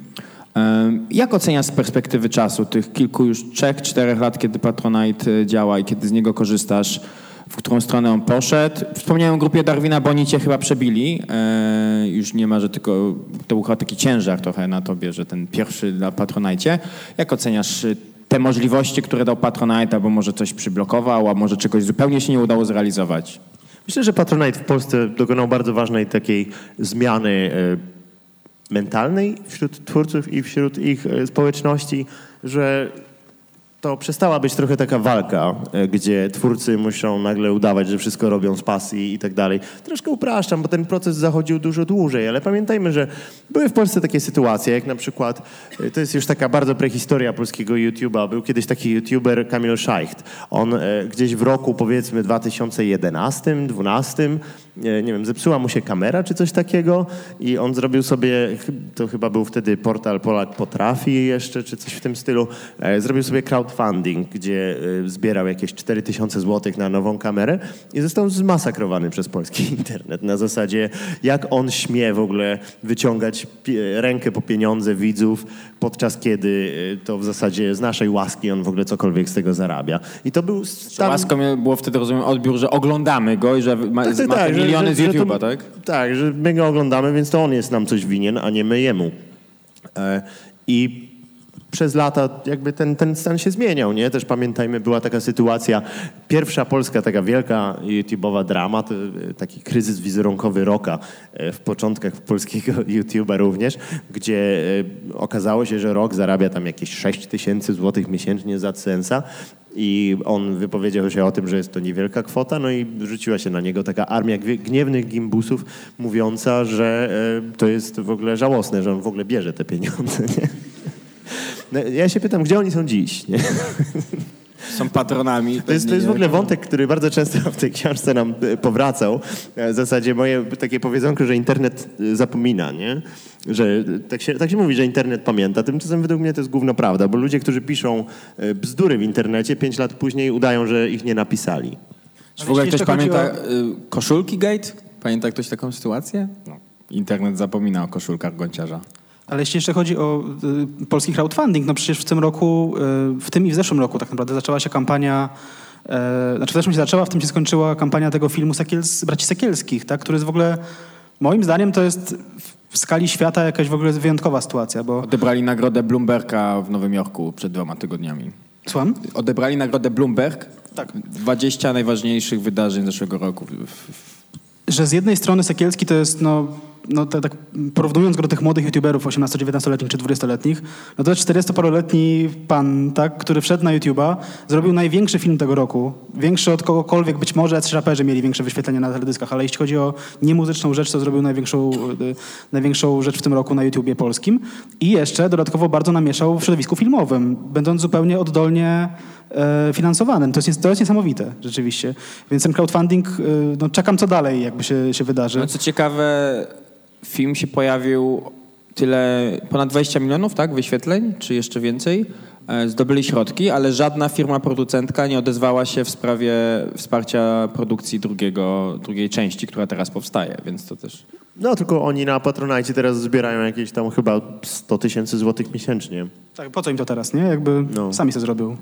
Jak oceniasz z perspektywy czasu tych kilku już trzech, czterech lat, kiedy Patronite e, działa i kiedy z niego korzystasz, w którą stronę on poszedł? Wspomniałem o grupie Darwina, bo oni cię chyba przebili. E, już nie ma, że tylko to był chyba taki ciężar trochę na tobie, że ten pierwszy na Patronite. Jak oceniasz e, te możliwości, które dał Patronite, albo może coś przyblokował, a może czegoś zupełnie się nie udało zrealizować? Myślę, że Patronite w Polsce dokonał bardzo ważnej takiej zmiany e, mentalnej wśród twórców i wśród ich e, społeczności, że to przestała być trochę taka walka, e, gdzie twórcy muszą nagle udawać, że wszystko robią z pasji i tak dalej. Troszkę upraszczam, bo ten proces zachodził dużo dłużej, ale pamiętajmy, że były w Polsce takie sytuacje, jak na przykład, e, to jest już taka bardzo prehistoria polskiego YouTube'a, był kiedyś taki YouTuber Kamil Scheicht. On e, gdzieś w roku powiedzmy 2011, 2012, e, nie wiem, zepsuła mu się kamera czy coś takiego i on zrobił sobie, to chyba był wtedy portal Polak Potrafi jeszcze, czy coś w tym stylu, e, zrobił sobie crowdfunding, gdzie e, zbierał jakieś 4000 zł na nową kamerę i został zmasakrowany przez polski [LAUGHS] internet na zasadzie, jak on śmie w ogóle wyciągać rękę po pieniądze widzów, podczas kiedy e, to w zasadzie z naszej łaski on w ogóle cokolwiek z tego zarabia. I to był stan... Łaską było wtedy, rozumiem, odbiór, że oglądamy go i że ma, Tak, tak, tak, że- miliony z YouTube'a, tak? Tak, że my go oglądamy, więc to on jest nam coś winien, a nie my jemu. E, I przez lata jakby ten, ten stan się zmieniał, nie? Też pamiętajmy, była taka sytuacja, pierwsza polska taka wielka YouTube'owa drama, to e, taki kryzys wizerunkowy Roka e, w początkach polskiego [LAUGHS] YouTube'a również, gdzie e, okazało się, że Rok zarabia tam jakieś 6 tysięcy złotych miesięcznie za Censa i on wypowiedział się o tym, że jest to niewielka kwota, no i rzuciła się na niego taka armia gniewnych gimbusów mówiąca, że e, to jest w ogóle żałosne, że on w ogóle bierze te pieniądze. [LAUGHS] Nie? No, ja się pytam, gdzie oni są dziś? Nie? [LAUGHS] Są patronami. To jest, to jest w ogóle wątek, który bardzo często w tej książce nam e, powracał. E, W zasadzie moje takie powiedzonko, że internet e, zapomina, nie? Że tak się, tak się mówi, że internet pamięta. Tymczasem według mnie to jest gówno prawda, bo ludzie, którzy piszą bzdury w internecie, pięć lat później udają, że ich nie napisali. Czy w ogóle ktoś pamięta koszulki Gate? Pamięta ktoś taką sytuację? No. Internet zapomina o koszulkach Gonciarza. Ale jeśli jeszcze chodzi o y, polski crowdfunding, no przecież w tym roku, y, w tym i w zeszłym roku tak naprawdę zaczęła się kampania, e, znaczy w zeszłym się zaczęła, w tym się skończyła kampania tego filmu Sekiels, Braci Sekielskich, tak, który jest w ogóle, moim zdaniem to jest w skali świata jakaś w ogóle wyjątkowa sytuacja, bo... Odebrali nagrodę Bloomberga w Nowym Jorku przed dwoma tygodniami. Słucham? Odebrali nagrodę Bloomberg. Tak. 20 najważniejszych wydarzeń zeszłego roku. że z jednej strony Sekielski to jest, no, no tak, tak porównując go do tych młodych youtuberów 18-19-letnich czy 20-letnich, no to jest 40-paroletni pan, tak, który wszedł na YouTube'a, zrobił największy film tego roku, większy od kogokolwiek, być może jacyś raperzy mieli większe wyświetlenia na teledyskach, ale jeśli chodzi o niemuzyczną rzecz, to zrobił największą, y, największą rzecz w tym roku na YouTubie polskim i jeszcze dodatkowo bardzo namieszał w środowisku filmowym, będąc zupełnie oddolnie e, finansowanym. To jest, to jest niesamowite, rzeczywiście. Więc ten crowdfunding, e, no czekam co dalej, jakby się, się wydarzy. No, co ciekawe, film się pojawił tyle, ponad 20 milionów, tak, wyświetleń, czy jeszcze więcej. E, Zdobyli środki, ale żadna firma producentka nie odezwała się w sprawie wsparcia produkcji drugiego, drugiej części, która teraz powstaje, więc to też... No tylko oni na Patronite teraz zbierają jakieś tam chyba 100 tysięcy złotych miesięcznie. Tak, po co im to teraz, nie? Jakby No. sami to zrobił.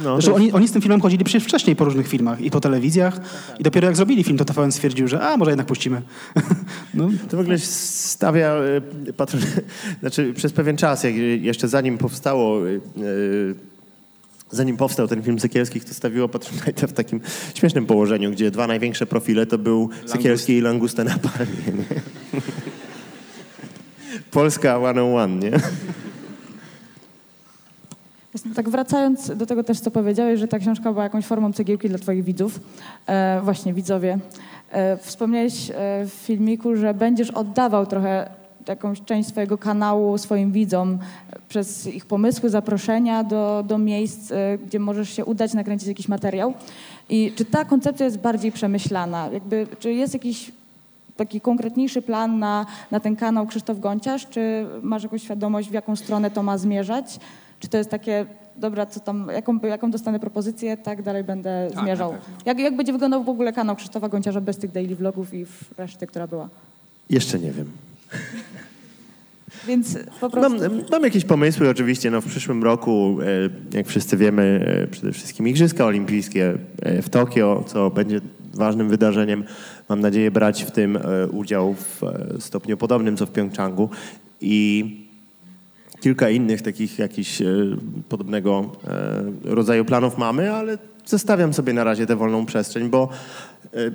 No, Zresztą to- oni, oni z tym filmem chodzili przecież wcześniej po różnych filmach i po telewizjach i dopiero jak zrobili film, to TVN stwierdził, że a, może jednak puścimy. [LAUGHS] no, To w ogóle stawia e, patron... [LAUGHS] Znaczy przez pewien czas, jak jeszcze zanim powstało, e, zanim powstał ten film Sekielskich, to stawiło Patronite w takim śmiesznym położeniu, gdzie dwa największe profile to był Sekielski i Langusta na palmie. Nie? Polska 101, nie? Właśnie Tak wracając do tego też, co powiedziałeś, że ta książka była jakąś formą cegiełki dla twoich widzów. E, właśnie, widzowie. E, wspomniałeś e, w filmiku, że będziesz oddawał trochę jakąś część swojego kanału swoim widzom przez ich pomysły, zaproszenia do, do miejsc, e, gdzie możesz się udać, nakręcić jakiś materiał. I czy ta koncepcja jest bardziej przemyślana? Jakby, czy jest jakiś taki konkretniejszy plan na, na ten kanał Krzysztof Gonciarz? Czy masz jakąś świadomość, w jaką stronę to ma zmierzać? Czy to jest takie, dobra, co tam, jaką, jaką dostanę propozycję, tak dalej będę Tak, zmierzał? na pewno. Jak, jak będzie wyglądał w ogóle kanał Krzysztofa Gonciarza bez tych daily vlogów i w reszty, która była? Jeszcze nie wiem. Więc po prostu... Mam, mam jakieś pomysły oczywiście. No, w przyszłym roku, e, jak wszyscy wiemy, e, przede wszystkim Igrzyska Olimpijskie e, w Tokio, co będzie ważnym wydarzeniem. Mam nadzieję brać w tym udział w stopniu podobnym co w Pjongczangu. I kilka innych takich jakichś podobnego rodzaju planów mamy, ale zostawiam sobie na razie tę wolną przestrzeń, bo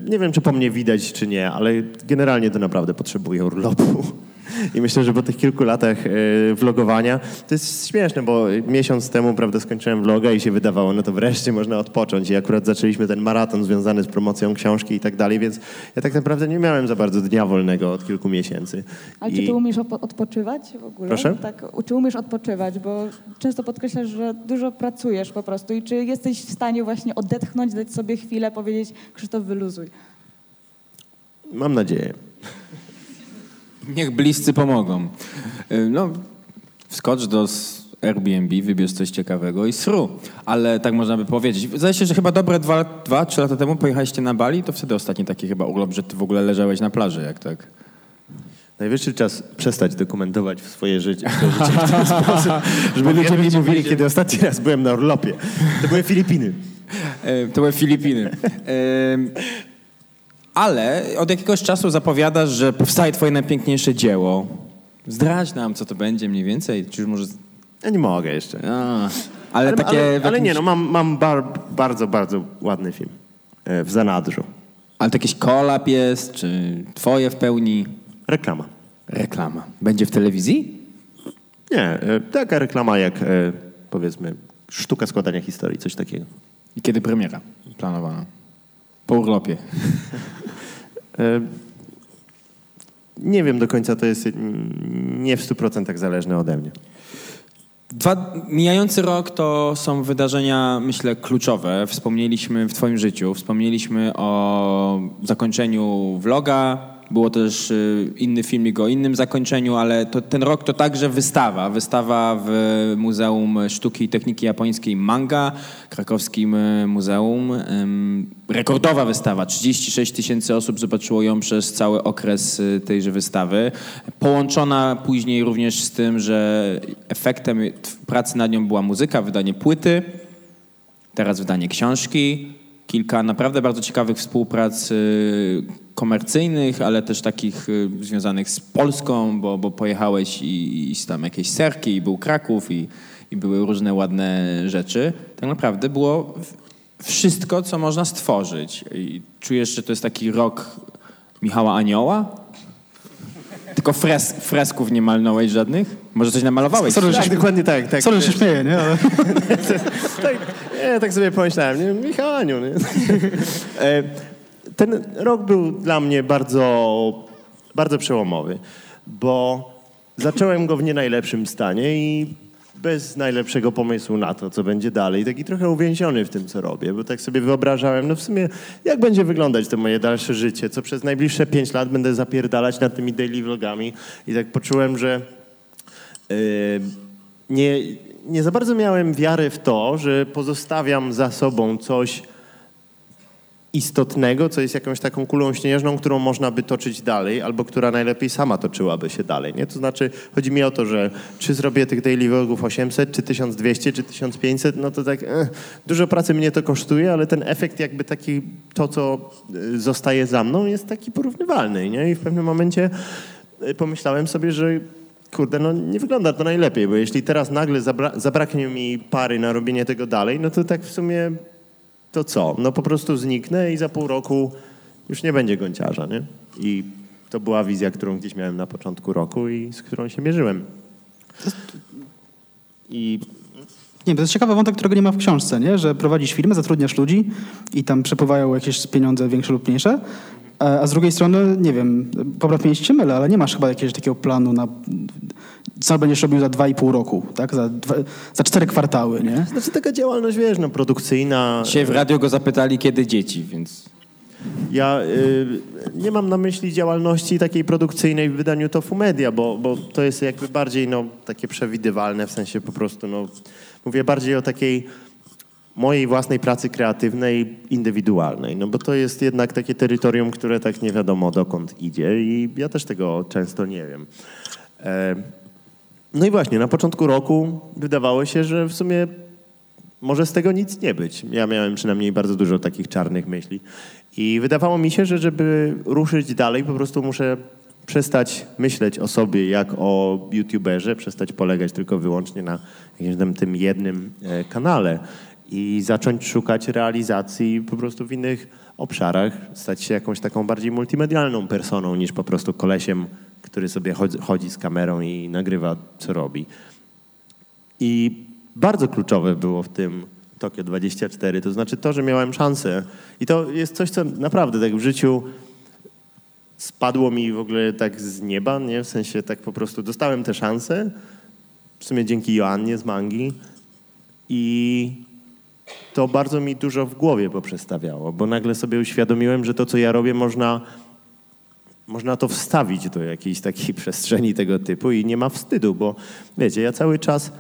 nie wiem, czy po mnie widać, czy nie, ale generalnie to naprawdę potrzebuję urlopu. I myślę, że po tych kilku latach e, vlogowania to jest śmieszne, bo miesiąc temu prawda, skończyłem vloga i się wydawało, no to wreszcie można odpocząć. I akurat zaczęliśmy ten maraton związany z promocją książki i tak dalej, więc ja tak naprawdę nie miałem za bardzo dnia wolnego od kilku miesięcy. Ale I... czy ty umiesz odpoczywać w ogóle? Proszę? Tak, czy umiesz odpoczywać? Bo często podkreślasz, że dużo pracujesz po prostu i czy jesteś w stanie właśnie odetchnąć, dać sobie chwilę, powiedzieć Krzysztof wyluzuj. Mam nadzieję. Niech bliscy pomogą. Y, No, wskocz do Airbnb, wybierz coś ciekawego i sru. Ale tak można by powiedzieć. Zdaje się, że chyba dobre dwa, dwa, trzy lata temu pojechaliście na Bali, to wtedy ostatni taki chyba urlop, że ty w ogóle leżałeś na plaży, jak tak. Najwyższy czas przestać dokumentować swoje życie, swoje życie w ten [LAUGHS] sposób, żeby ludzie mi mówili, kiedy ostatni raz byłem na urlopie. To były Filipiny. E, To były Filipiny. Ale od jakiegoś czasu zapowiadasz, że powstaje twoje najpiękniejsze dzieło. Zdradź nam, co to będzie mniej więcej. Czy już może... Ja nie mogę jeszcze. A, ale, takie... ale, w ale jakimś- nie, no mam, mam bar, bardzo, bardzo ładny film e, w zanadrzu. Ale to jakiś kolab jest, czy twoje w pełni? Reklama. Reklama. Będzie w telewizji? Nie, e, taka reklama jak e, powiedzmy sztuka składania historii, coś takiego. I kiedy premiera planowana? Po urlopie. [LAUGHS] E, nie wiem do końca, to jest mm, nie w 100% zależne ode mnie. Dwa, mijający rok to są wydarzenia, myślę, kluczowe. Wspomnieliśmy w twoim życiu, wspomnieliśmy o zakończeniu vloga, było też y, inny filmik o innym zakończeniu, ale to, ten rok to także wystawa. Wystawa w Muzeum Sztuki i Techniki Japońskiej Manga, krakowskim y, muzeum. Rekordowa wystawa. 36 tysięcy osób zobaczyło ją przez cały okres y, tejże wystawy. Połączona później również z tym, że efektem pracy nad nią była muzyka, wydanie płyty, teraz wydanie książki, kilka naprawdę bardzo ciekawych współprac komercyjnych, ale też takich y, związanych z Polską, bo, bo pojechałeś i, i tam jakieś serki, i był Kraków, i, i były różne ładne rzeczy. Tak naprawdę było wszystko, co można stworzyć. I czujesz, że to jest taki rok Michała Anioła? Tylko fres, fresków nie malnąłeś żadnych? Może coś namalowałeś? Sorry, Tak, dokładnie tak. tak. Sorry, że się śmieję, nie? Ale... [LAUGHS] tak, nie, tak sobie pomyślałem, nie? Michał Aniu, nie? [LAUGHS] Ten rok był dla mnie bardzo, bardzo przełomowy, bo zacząłem go w nie najlepszym stanie i bez najlepszego pomysłu na to, co będzie dalej. Taki trochę uwięziony w tym, co robię, bo tak sobie wyobrażałem, no w sumie, jak będzie wyglądać to moje dalsze życie, co przez najbliższe pięć lat będę zapierdalać nad tymi daily vlogami i tak poczułem, że yy, nie, nie za bardzo miałem wiary w to, że pozostawiam za sobą coś istotnego, co jest jakąś taką kulą śnieżną, którą można by toczyć dalej, albo która najlepiej sama toczyłaby się dalej. Nie? To znaczy, chodzi mi o to, że czy zrobię tych daily vlogów 800, czy 1200, czy 1500, no to tak eh, dużo pracy mnie to kosztuje, ale ten efekt jakby taki, to co y, zostaje za mną jest taki porównywalny. Nie? I w pewnym momencie y, pomyślałem sobie, że kurde, no nie wygląda to najlepiej, bo jeśli teraz nagle zabra zabraknie mi pary na robienie tego dalej, no to tak w sumie to co? No po prostu zniknę i za pół roku już nie będzie gąciarza, nie? I to była wizja, którą gdzieś miałem na początku roku i z którą się mierzyłem. I Nie, to jest ciekawy wątek, którego nie ma w książce, nie? że prowadzisz firmę, zatrudniasz ludzi i tam przepływają jakieś pieniądze większe lub mniejsze, a z drugiej strony, nie wiem, popraw mnie jeśli się mylę, ale nie masz chyba jakiegoś takiego planu na co będziesz robił za dwa i pół roku, tak? Za, dwa, za cztery kwartały, nie? znaczy taka działalność, wiesz, no produkcyjna. Dzisiaj w radio go zapytali, kiedy dzieci, więc... Ja y, nie mam na myśli działalności takiej produkcyjnej w wydaniu Tofu Media, bo, bo to jest jakby bardziej no, takie przewidywalne, w sensie po prostu, no, mówię bardziej o takiej mojej własnej pracy kreatywnej, indywidualnej, no bo to jest jednak takie terytorium, które tak nie wiadomo dokąd idzie i ja też tego często nie wiem. E, no i właśnie, na początku roku wydawało się, że w sumie może z tego nic nie być. Ja miałem przynajmniej bardzo dużo takich czarnych myśli. I wydawało mi się, że żeby ruszyć dalej, po prostu muszę przestać myśleć o sobie jak o youtuberze, przestać polegać tylko wyłącznie na jakimś tym jednym e, kanale i zacząć szukać realizacji po prostu w innych obszarach, stać się jakąś taką bardziej multimedialną personą niż po prostu kolesiem, który sobie chodzi, z kamerą i nagrywa, co robi. I bardzo kluczowe było w tym Tokio 24, to znaczy to, że miałem szansę. I to jest coś, co naprawdę tak w życiu spadło mi w ogóle tak z nieba, nie? W sensie tak po prostu dostałem tę szansę, w sumie dzięki Joannie z Mangi i to bardzo mi dużo w głowie poprzestawiało, bo nagle sobie uświadomiłem, że to, co ja robię, można, można to wstawić do jakiejś takiej [LAUGHS] przestrzeni tego typu i nie ma wstydu, bo wiecie, ja cały czas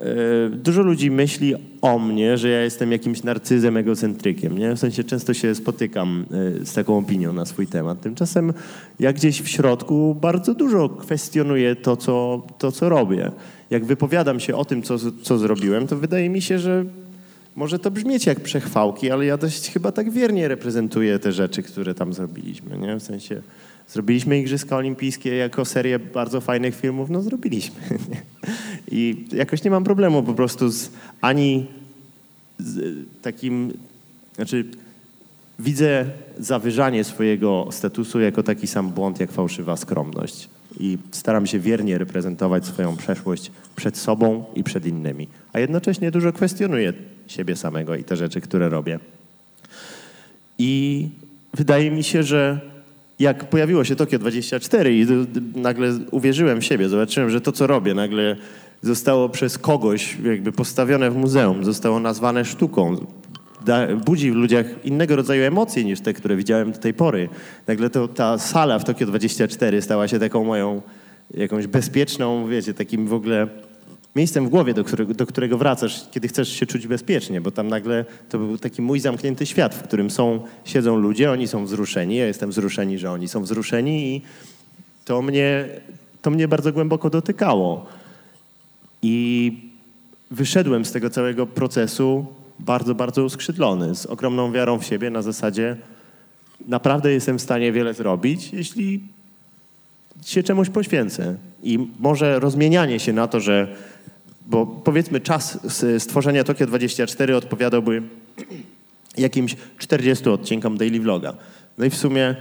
e, Dużo ludzi myśli o mnie, że ja jestem jakimś narcyzem, egocentrykiem. Nie? W sensie często się spotykam e, z taką opinią na swój temat. Tymczasem ja gdzieś w środku bardzo dużo kwestionuję to, co, to, co robię. Jak wypowiadam się o tym, co, co zrobiłem, to wydaje mi się, że może to brzmieć jak przechwałki, ale ja dość chyba tak wiernie reprezentuję te rzeczy, które tam zrobiliśmy. Nie? W sensie zrobiliśmy Igrzyska Olimpijskie jako serię bardzo fajnych filmów, no zrobiliśmy. [LAUGHS] Nie? I jakoś nie mam problemu po prostu z ani z takim, znaczy widzę zawyżanie swojego statusu jako taki sam błąd jak fałszywa skromność. I staram się wiernie reprezentować swoją przeszłość przed sobą i przed innymi. A jednocześnie dużo kwestionuję siebie samego i te rzeczy, które robię. I wydaje mi się, że jak pojawiło się Tokio 24 i nagle uwierzyłem w siebie, zobaczyłem, że to, co robię, nagle zostało przez kogoś jakby postawione w muzeum, zostało nazwane sztuką. Da, budzi w ludziach innego rodzaju emocje niż te, które widziałem do tej pory. Nagle to, ta sala w Tokio 24 stała się taką moją jakąś bezpieczną, wiecie, takim w ogóle miejscem w głowie, do którego, do którego wracasz, kiedy chcesz się czuć bezpiecznie, bo tam nagle to był taki mój zamknięty świat, w którym są, siedzą ludzie, oni są wzruszeni, ja jestem wzruszeni, że oni są wzruszeni i to mnie, to mnie bardzo głęboko dotykało. I wyszedłem z tego całego procesu bardzo, bardzo uskrzydlony, z ogromną wiarą w siebie na zasadzie naprawdę jestem w stanie wiele zrobić, jeśli się czemuś poświęcę. I może rozmienianie się na to, że bo powiedzmy czas stworzenia Tokio 24 odpowiadałby jakimś 40 odcinkom daily vloga. No i w sumie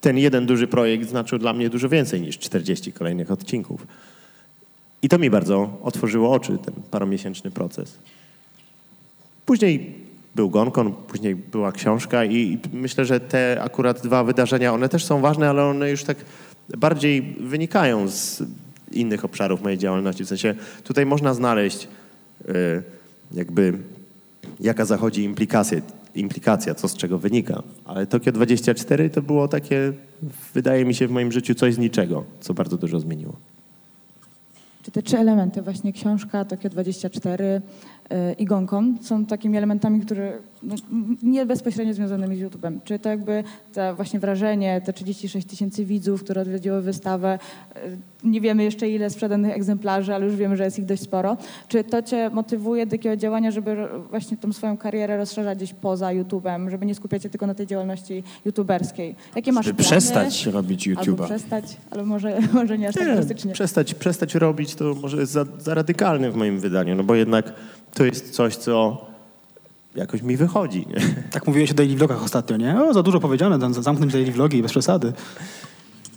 ten jeden duży projekt znaczył dla mnie dużo więcej niż 40 kolejnych odcinków. I to mi bardzo otworzyło oczy, ten paromiesięczny proces. Później był Gonkon, później była książka i myślę, że te akurat dwa wydarzenia, one też są ważne, ale one już tak bardziej wynikają z innych obszarów mojej działalności. W sensie tutaj można znaleźć y, jakby jaka zachodzi implikacja, implikacja, co z czego wynika. Ale Tokio 24 to było takie, wydaje mi się, w moim życiu coś z niczego, co bardzo dużo zmieniło. Czy te trzy elementy, właśnie książka, Tokio 24 i Gonkon, są takimi elementami, które no, nie bezpośrednio związanymi z YouTube'em? Czy to jakby to właśnie wrażenie, te 36 tysięcy widzów, które odwiedziły wystawę, yy, nie wiemy jeszcze ile sprzedanych egzemplarzy, ale już wiemy, że jest ich dość sporo. Czy to cię motywuje do takiego działania, żeby właśnie tą swoją karierę rozszerzać gdzieś poza YouTube'em, żeby nie skupiać się tylko na tej działalności youtuberskiej? Jakie masz Żeby plany? przestać robić Albo YouTube'a. przestać, ale może, [LAUGHS] może nie aż tak Nie, drastycznie. przestać, przestać robić to może jest za, za radykalne w moim wydaniu, no bo jednak to jest coś, co jakoś mi wychodzi. Nie? Tak mówiłeś o daily vlogach ostatnio, nie? O, za dużo powiedziane, zamknąć daily vlogi bez przesady.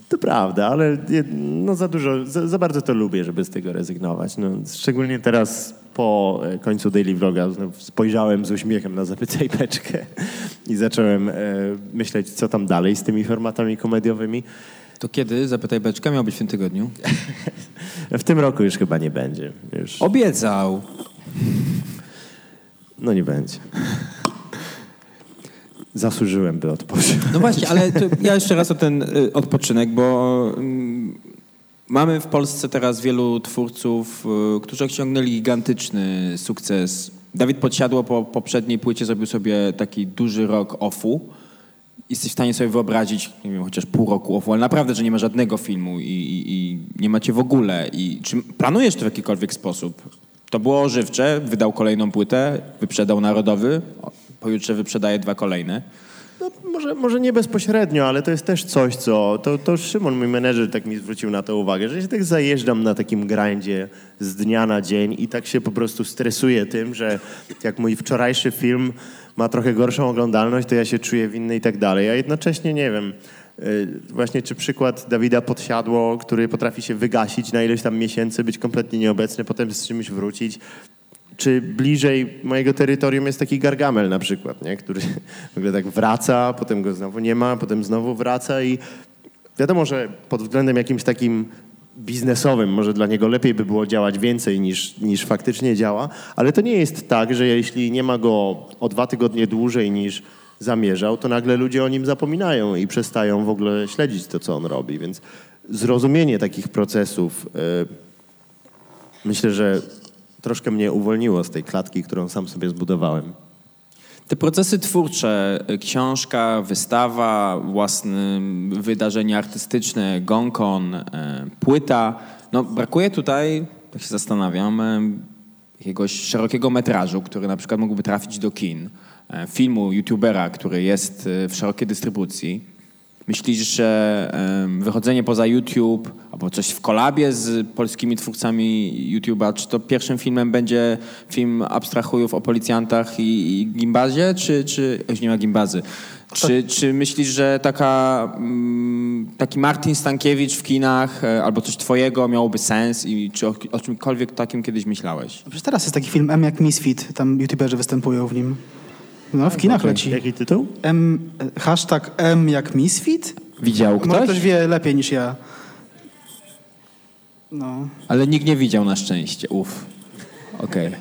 To prawda, ale no za dużo, za, za bardzo to lubię, żeby z tego rezygnować. No, szczególnie teraz po e, końcu Daily Vloga znów spojrzałem z uśmiechem na Zapytaj Beczkę i zacząłem e, myśleć, co tam dalej z tymi formatami komediowymi. To kiedy, zapytaj Beczka, miał być w tym tygodniu? [LAUGHS] W tym roku już chyba nie będzie. Już, Obiecał. No nie będzie. Zasłużyłem, by odpocząć. No właśnie, ale ja jeszcze raz o ten y, odpoczynek, bo mm, mamy w Polsce teraz wielu twórców, y, którzy osiągnęli gigantyczny sukces. Dawid Podsiadło po poprzedniej płycie zrobił sobie taki duży rok offu. Jesteś w stanie sobie wyobrazić, nie wiem, chociaż pół roku offu, ale naprawdę, że nie ma żadnego filmu i, i, i nie macie w ogóle. I czy planujesz to w jakikolwiek sposób? To było ożywcze, wydał kolejną płytę, wyprzedał Narodowy, pojutrze wyprzedaje dwa kolejne. No, może, może nie bezpośrednio, ale to jest też coś, co... To, to Szymon, mój menedżer, tak mi zwrócił na to uwagę, że się tak zajeżdżam na takim grindzie z dnia na dzień i tak się po prostu stresuję tym, że jak mój wczorajszy film ma trochę gorszą oglądalność, to ja się czuję winny i tak dalej. A jednocześnie nie wiem, właśnie czy przykład Dawida Podsiadło, który potrafi się wygasić na ileś tam miesięcy, być kompletnie nieobecny, potem z czymś wrócić, czy bliżej mojego terytorium jest taki Gargamel na przykład, nie? który [LAUGHS] w ogóle tak wraca, potem go znowu nie ma, potem znowu wraca i wiadomo, że pod względem jakimś takim biznesowym może dla niego lepiej by było działać więcej niż, niż faktycznie działa, ale to nie jest tak, że jeśli nie ma go o dwa tygodnie dłużej niż zamierzał, to nagle ludzie o nim zapominają i przestają w ogóle śledzić to, co on robi, więc zrozumienie takich procesów y, myślę, że troszkę mnie uwolniło z tej klatki, którą sam sobie zbudowałem. Te procesy twórcze, książka, wystawa, własne wydarzenia artystyczne, gonkon, y, płyta, no brakuje tutaj, tak się zastanawiam, y, jakiegoś szerokiego metrażu, który na przykład mógłby trafić do kin, filmu youtubera, który jest y, w szerokiej dystrybucji. Myślisz, że wychodzenie poza YouTube albo coś w kolabie z polskimi twórcami YouTube'a, czy to pierwszym filmem będzie film abstrahujów o policjantach i, i gimbazie, czy, czy już nie ma gimbazy? Czy, czy myślisz, że taka, mm, taki Martin Stankiewicz w kinach e, albo coś twojego miałoby sens i czy o, o czymkolwiek takim kiedyś myślałeś? Przecież teraz jest taki film M jak Misfit, tam youtuberzy występują w nim. No, w kinach leci. Jaki tytuł? M, e, hashtag M jak Misfit? Widział Może ktoś? ktoś wie lepiej niż ja. No. Ale nikt nie widział na szczęście, uff. Okej.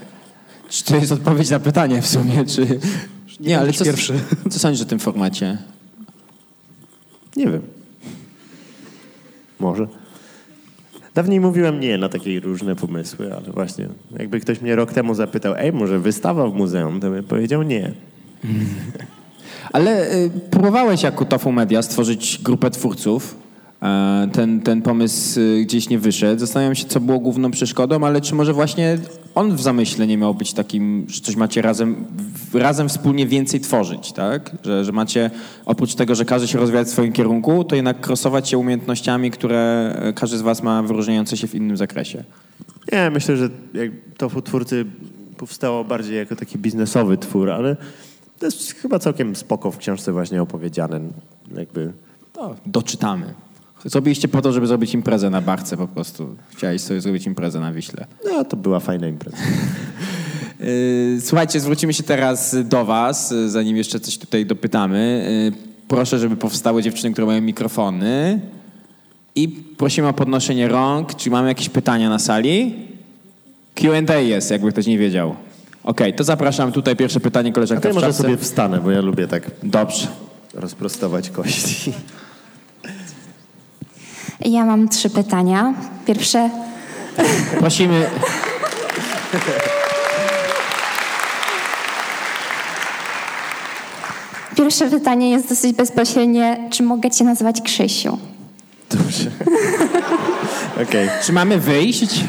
Czy to jest odpowiedź na pytanie w sumie, czy... Nie, ale będziesz co, pierwszy. co sądzisz o tym formacie? Nie wiem. Może. Dawniej mówiłem nie na takie różne pomysły, ale właśnie jakby ktoś mnie rok temu zapytał, ej, może wystawa w muzeum, to bym powiedział nie. [LAUGHS] Ale y, próbowałeś jako Tofu Media stworzyć grupę twórców. E, ten, ten pomysł y, gdzieś nie wyszedł. Zastanawiam się, co było główną przeszkodą, ale czy może właśnie on w zamyśle nie miał być takim, że coś macie razem, razem wspólnie więcej tworzyć, tak? Że, że macie oprócz tego, że każdy się rozwija w swoim kierunku, to jednak krosować się umiejętnościami, które e, każdy z was ma wyróżniające się w innym zakresie. Nie, myślę, że jak Tofu Twórcy powstało bardziej jako taki biznesowy twór, ale to jest chyba całkiem spoko w książce właśnie opowiedziane. Jakby To doczytamy. Zrobiliście po to, żeby zrobić imprezę na barce po prostu. Chciałeś sobie zrobić imprezę na Wiśle. No, to była fajna impreza. Yy, [LAUGHS] Słuchajcie, zwrócimy się teraz do Was, zanim jeszcze coś tutaj dopytamy. Yy, Proszę, żeby powstały dziewczyny, które mają mikrofony. I prosimy o podnoszenie rąk. Czy mamy jakieś pytania na sali? Q&A jest, jakby ktoś nie wiedział. Okej, to zapraszam tutaj pierwsze pytanie, A to koleżanka ja w może czapce. sobie wstanę, bo ja lubię tak Dobrze. rozprostować kości. Ja mam trzy pytania. Pierwsze, Prosimy... pierwsze pytanie jest dosyć bezpośrednie. Czy mogę cię nazywać Krzysiu? Dobrze. [LAUGHS] Okej. Czy mamy wyjść?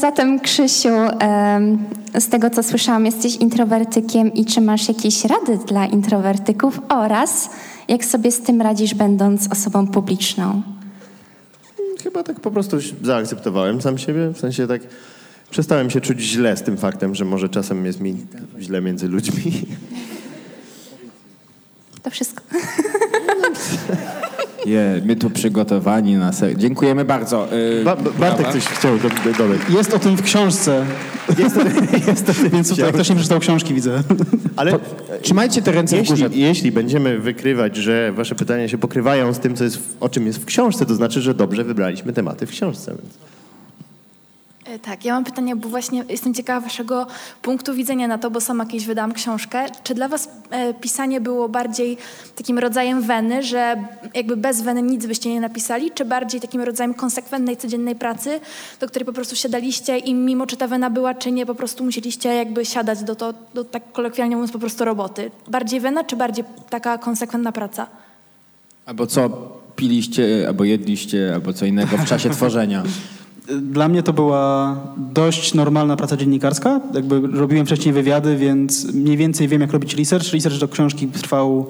Zatem Krzysiu, z tego co słyszałam, jesteś introwertykiem i czy masz jakieś rady dla introwertyków oraz jak sobie z tym radzisz, będąc osobą publiczną? Chyba tak po prostu zaakceptowałem sam siebie. W sensie tak przestałem się czuć źle z tym faktem, że może czasem jest mi źle między ludźmi. To wszystko. [LAUGHS] Je, my tu przygotowani na ser... Dziękujemy bardzo. Yy, Ba- Ba- Bartek coś chciał do, do, dodać. Jest o tym w książce. Jest o, [LAUGHS] jest o tym, więc tutaj ktoś nie przeczytał książki, widzę. Ale [LAUGHS] Trzymajcie te ręce w górze. jeśli, jeśli będziemy wykrywać, że wasze pytania się pokrywają z tym, co jest, w- o czym jest w książce, to znaczy, że dobrze wybraliśmy tematy w książce. Więc. E, Tak, ja mam pytanie, bo właśnie jestem ciekawa waszego punktu widzenia na to, bo sama kiedyś wydałam książkę. Czy dla was e, pisanie było bardziej takim rodzajem weny, że jakby bez weny nic byście nie napisali, czy bardziej takim rodzajem konsekwentnej, codziennej pracy, do której po prostu siadaliście i mimo czy ta wena była, czy nie, po prostu musieliście jakby siadać do to, do tak kolokwialnie mówiąc, po prostu roboty. Bardziej wena, czy bardziej taka konsekwentna praca? Albo co piliście, albo jedliście, albo co innego w czasie tworzenia. [LAUGHS] Dla mnie to była dość normalna praca dziennikarska. Jakby robiłem wcześniej wywiady, więc mniej więcej wiem, jak robić research. Research do książki trwał,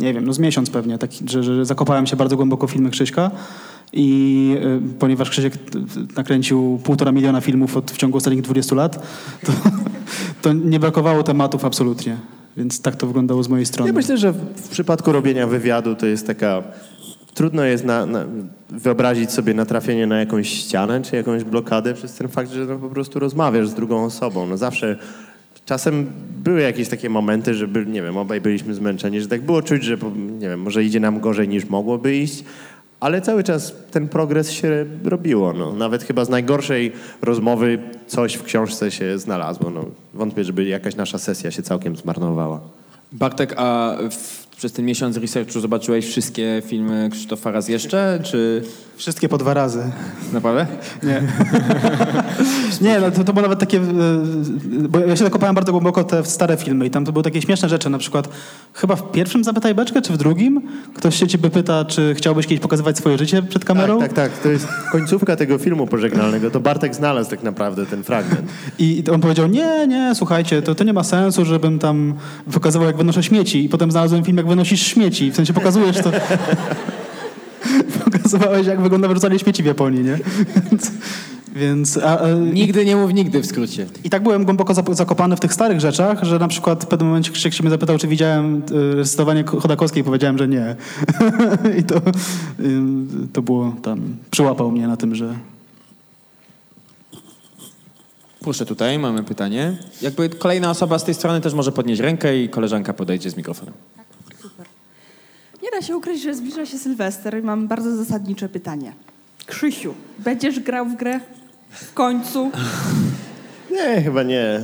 nie wiem, no z miesiąc pewnie, tak, że, że zakopałem się bardzo głęboko w filmy Krzyśka. I y, ponieważ Krzysiek nakręcił półtora miliona filmów od, w ciągu ostatnich 20 lat, to, [LAUGHS] to nie brakowało tematów absolutnie. Więc tak to wyglądało z mojej strony. Ja myślę, że w przypadku robienia wywiadu to jest taka... Trudno jest na, na, wyobrazić sobie natrafienie na jakąś ścianę czy jakąś blokadę przez ten fakt, że no, po prostu rozmawiasz z drugą osobą. No zawsze czasem były jakieś takie momenty, że by, nie wiem, obaj byliśmy zmęczeni, że tak było czuć, że nie wiem, może idzie nam gorzej niż mogłoby iść, ale cały czas ten progres się robiło. No. Nawet chyba z najgorszej rozmowy coś w książce się znalazło. No. Wątpię, żeby jakaś nasza sesja się całkiem zmarnowała. Bartek, a przez ten miesiąc researchu zobaczyłeś wszystkie filmy Krzysztofa raz jeszcze, czy Wszystkie po dwa razy. naprawdę? Nie. [LAUGHS] Nie, no to, to było nawet takie, e, bo ja się zakopałem bardzo głęboko te stare filmy i tam to były takie śmieszne rzeczy, na przykład chyba w pierwszym Zapytaj Beczkę, czy w drugim? Ktoś się ciebie pyta, czy chciałbyś kiedyś pokazywać swoje życie przed kamerą? Tak, tak, tak. To jest końcówka tego filmu pożegnalnego. To Bartek znalazł tak naprawdę ten fragment. I on powiedział, nie, nie, słuchajcie, to, to nie ma sensu, żebym tam pokazywał, jak wynoszę śmieci. I potem znalazłem film, jak wynosisz śmieci. W sensie pokazujesz to... [LAUGHS] [LAUGHS] Pokazywałeś, jak wygląda wyrzucanie śmieci w Japonii, nie? Więc... Więc a, a, Nigdy nie mów nigdy w skrócie. I tak byłem głęboko zakopany w tych starych rzeczach, że na przykład w pewnym momencie Krzysiek się mnie zapytał, czy widziałem y, recytowanie Ko- Chodakowskiej i powiedziałem, że nie. [LAUGHS] I to, y, to było tam, przyłapał mnie na tym, że Proszę tutaj, mamy pytanie. Jakby kolejna osoba z tej strony też może podnieść rękę i koleżanka podejdzie z mikrofonem. Da się ukryć, że zbliża się Sylwester i mam bardzo zasadnicze pytanie. Krzysiu, będziesz grał w grę w końcu? Nie, chyba nie.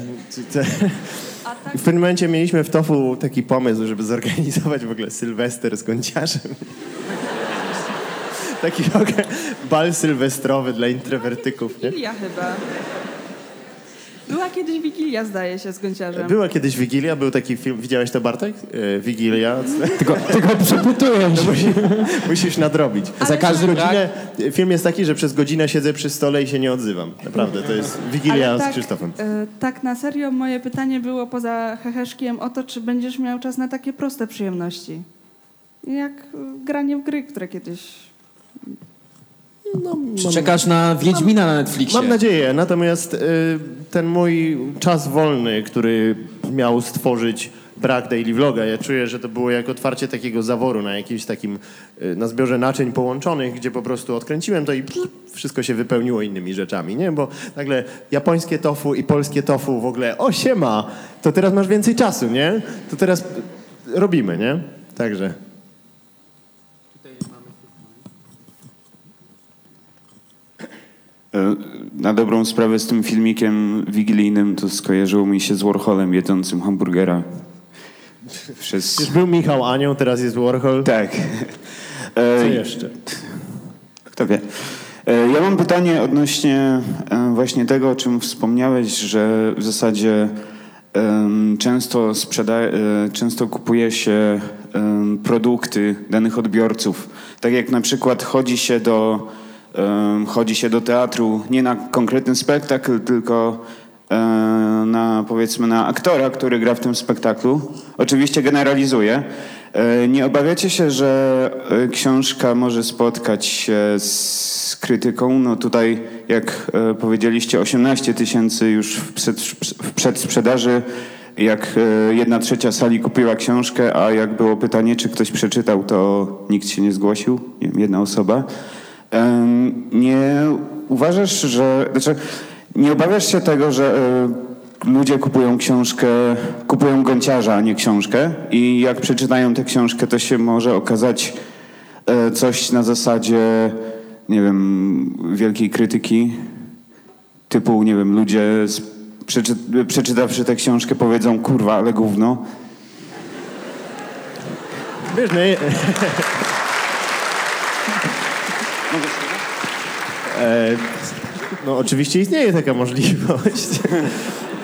W pewnym momencie mieliśmy w Tofu taki pomysł, żeby zorganizować w ogóle Sylwester z gąciarzem. taki w ogóle bal sylwestrowy dla introwertyków, nie? Wigilia chyba. Była kiedyś Wigilia, zdaje się, z gąciarzem. Była kiedyś Wigilia, był taki film, widziałeś to Bartek? E, Wigilia. Tylko, tylko przeputujesz. [LAUGHS] Musisz nadrobić. Za każdy godzinę, film jest taki, że przez godzinę siedzę przy stole i się nie odzywam. Naprawdę, to jest Wigilia Ale z tak, Krzysztofem. e, tak na serio moje pytanie było poza heheszkiem o to, czy będziesz miał czas na takie proste przyjemności. Jak e, granie w gry, które kiedyś... Czy czekasz na Wiedźmina na Netflixie? Mam nadzieję, natomiast y, ten mój czas wolny, który miał stworzyć brak daily vloga, ja czuję, że to było jak otwarcie takiego zaworu na jakimś takim, y, na zbiorze naczyń połączonych, gdzie po prostu odkręciłem to i pff, wszystko się wypełniło innymi rzeczami, nie? Bo nagle japońskie tofu i polskie tofu w ogóle, o siema, to teraz masz więcej czasu, nie? To teraz robimy, nie? Także... Na dobrą sprawę z tym filmikiem wigilijnym to skojarzyło mi się z Warholem jedzącym hamburgera. Przez... Już był Michał Anioł, teraz jest Warhol. Tak. Co E, jeszcze? Kto wie. E, Ja mam pytanie odnośnie e, właśnie tego, o czym wspomniałeś, że w zasadzie często, sprzeda- e, często kupuje się produkty danych odbiorców. Tak jak na przykład chodzi się do, chodzi się do teatru nie na konkretny spektakl, tylko e, na powiedzmy na aktora, który gra w tym spektaklu. Oczywiście generalizuję. E, Nie obawiacie się, że e, książka może spotkać się z krytyką? No tutaj, jak powiedzieliście, 18 tysięcy już w, przed, w przedsprzedaży. Jak jedna trzecia sali kupiła książkę, a jak było pytanie, czy ktoś przeczytał, to nikt się nie zgłosił, jedna osoba. Nie uważasz, że... Znaczy, nie obawiasz się tego, że e, ludzie kupują książkę, kupują gąciarza, a nie książkę? I jak przeczytają tę książkę, to się może okazać e, coś na zasadzie, nie wiem, wielkiej krytyki, typu, nie wiem, ludzie przeczy, przeczytawszy tę książkę powiedzą, kurwa, ale gówno. Wiesz, E, No oczywiście istnieje taka możliwość.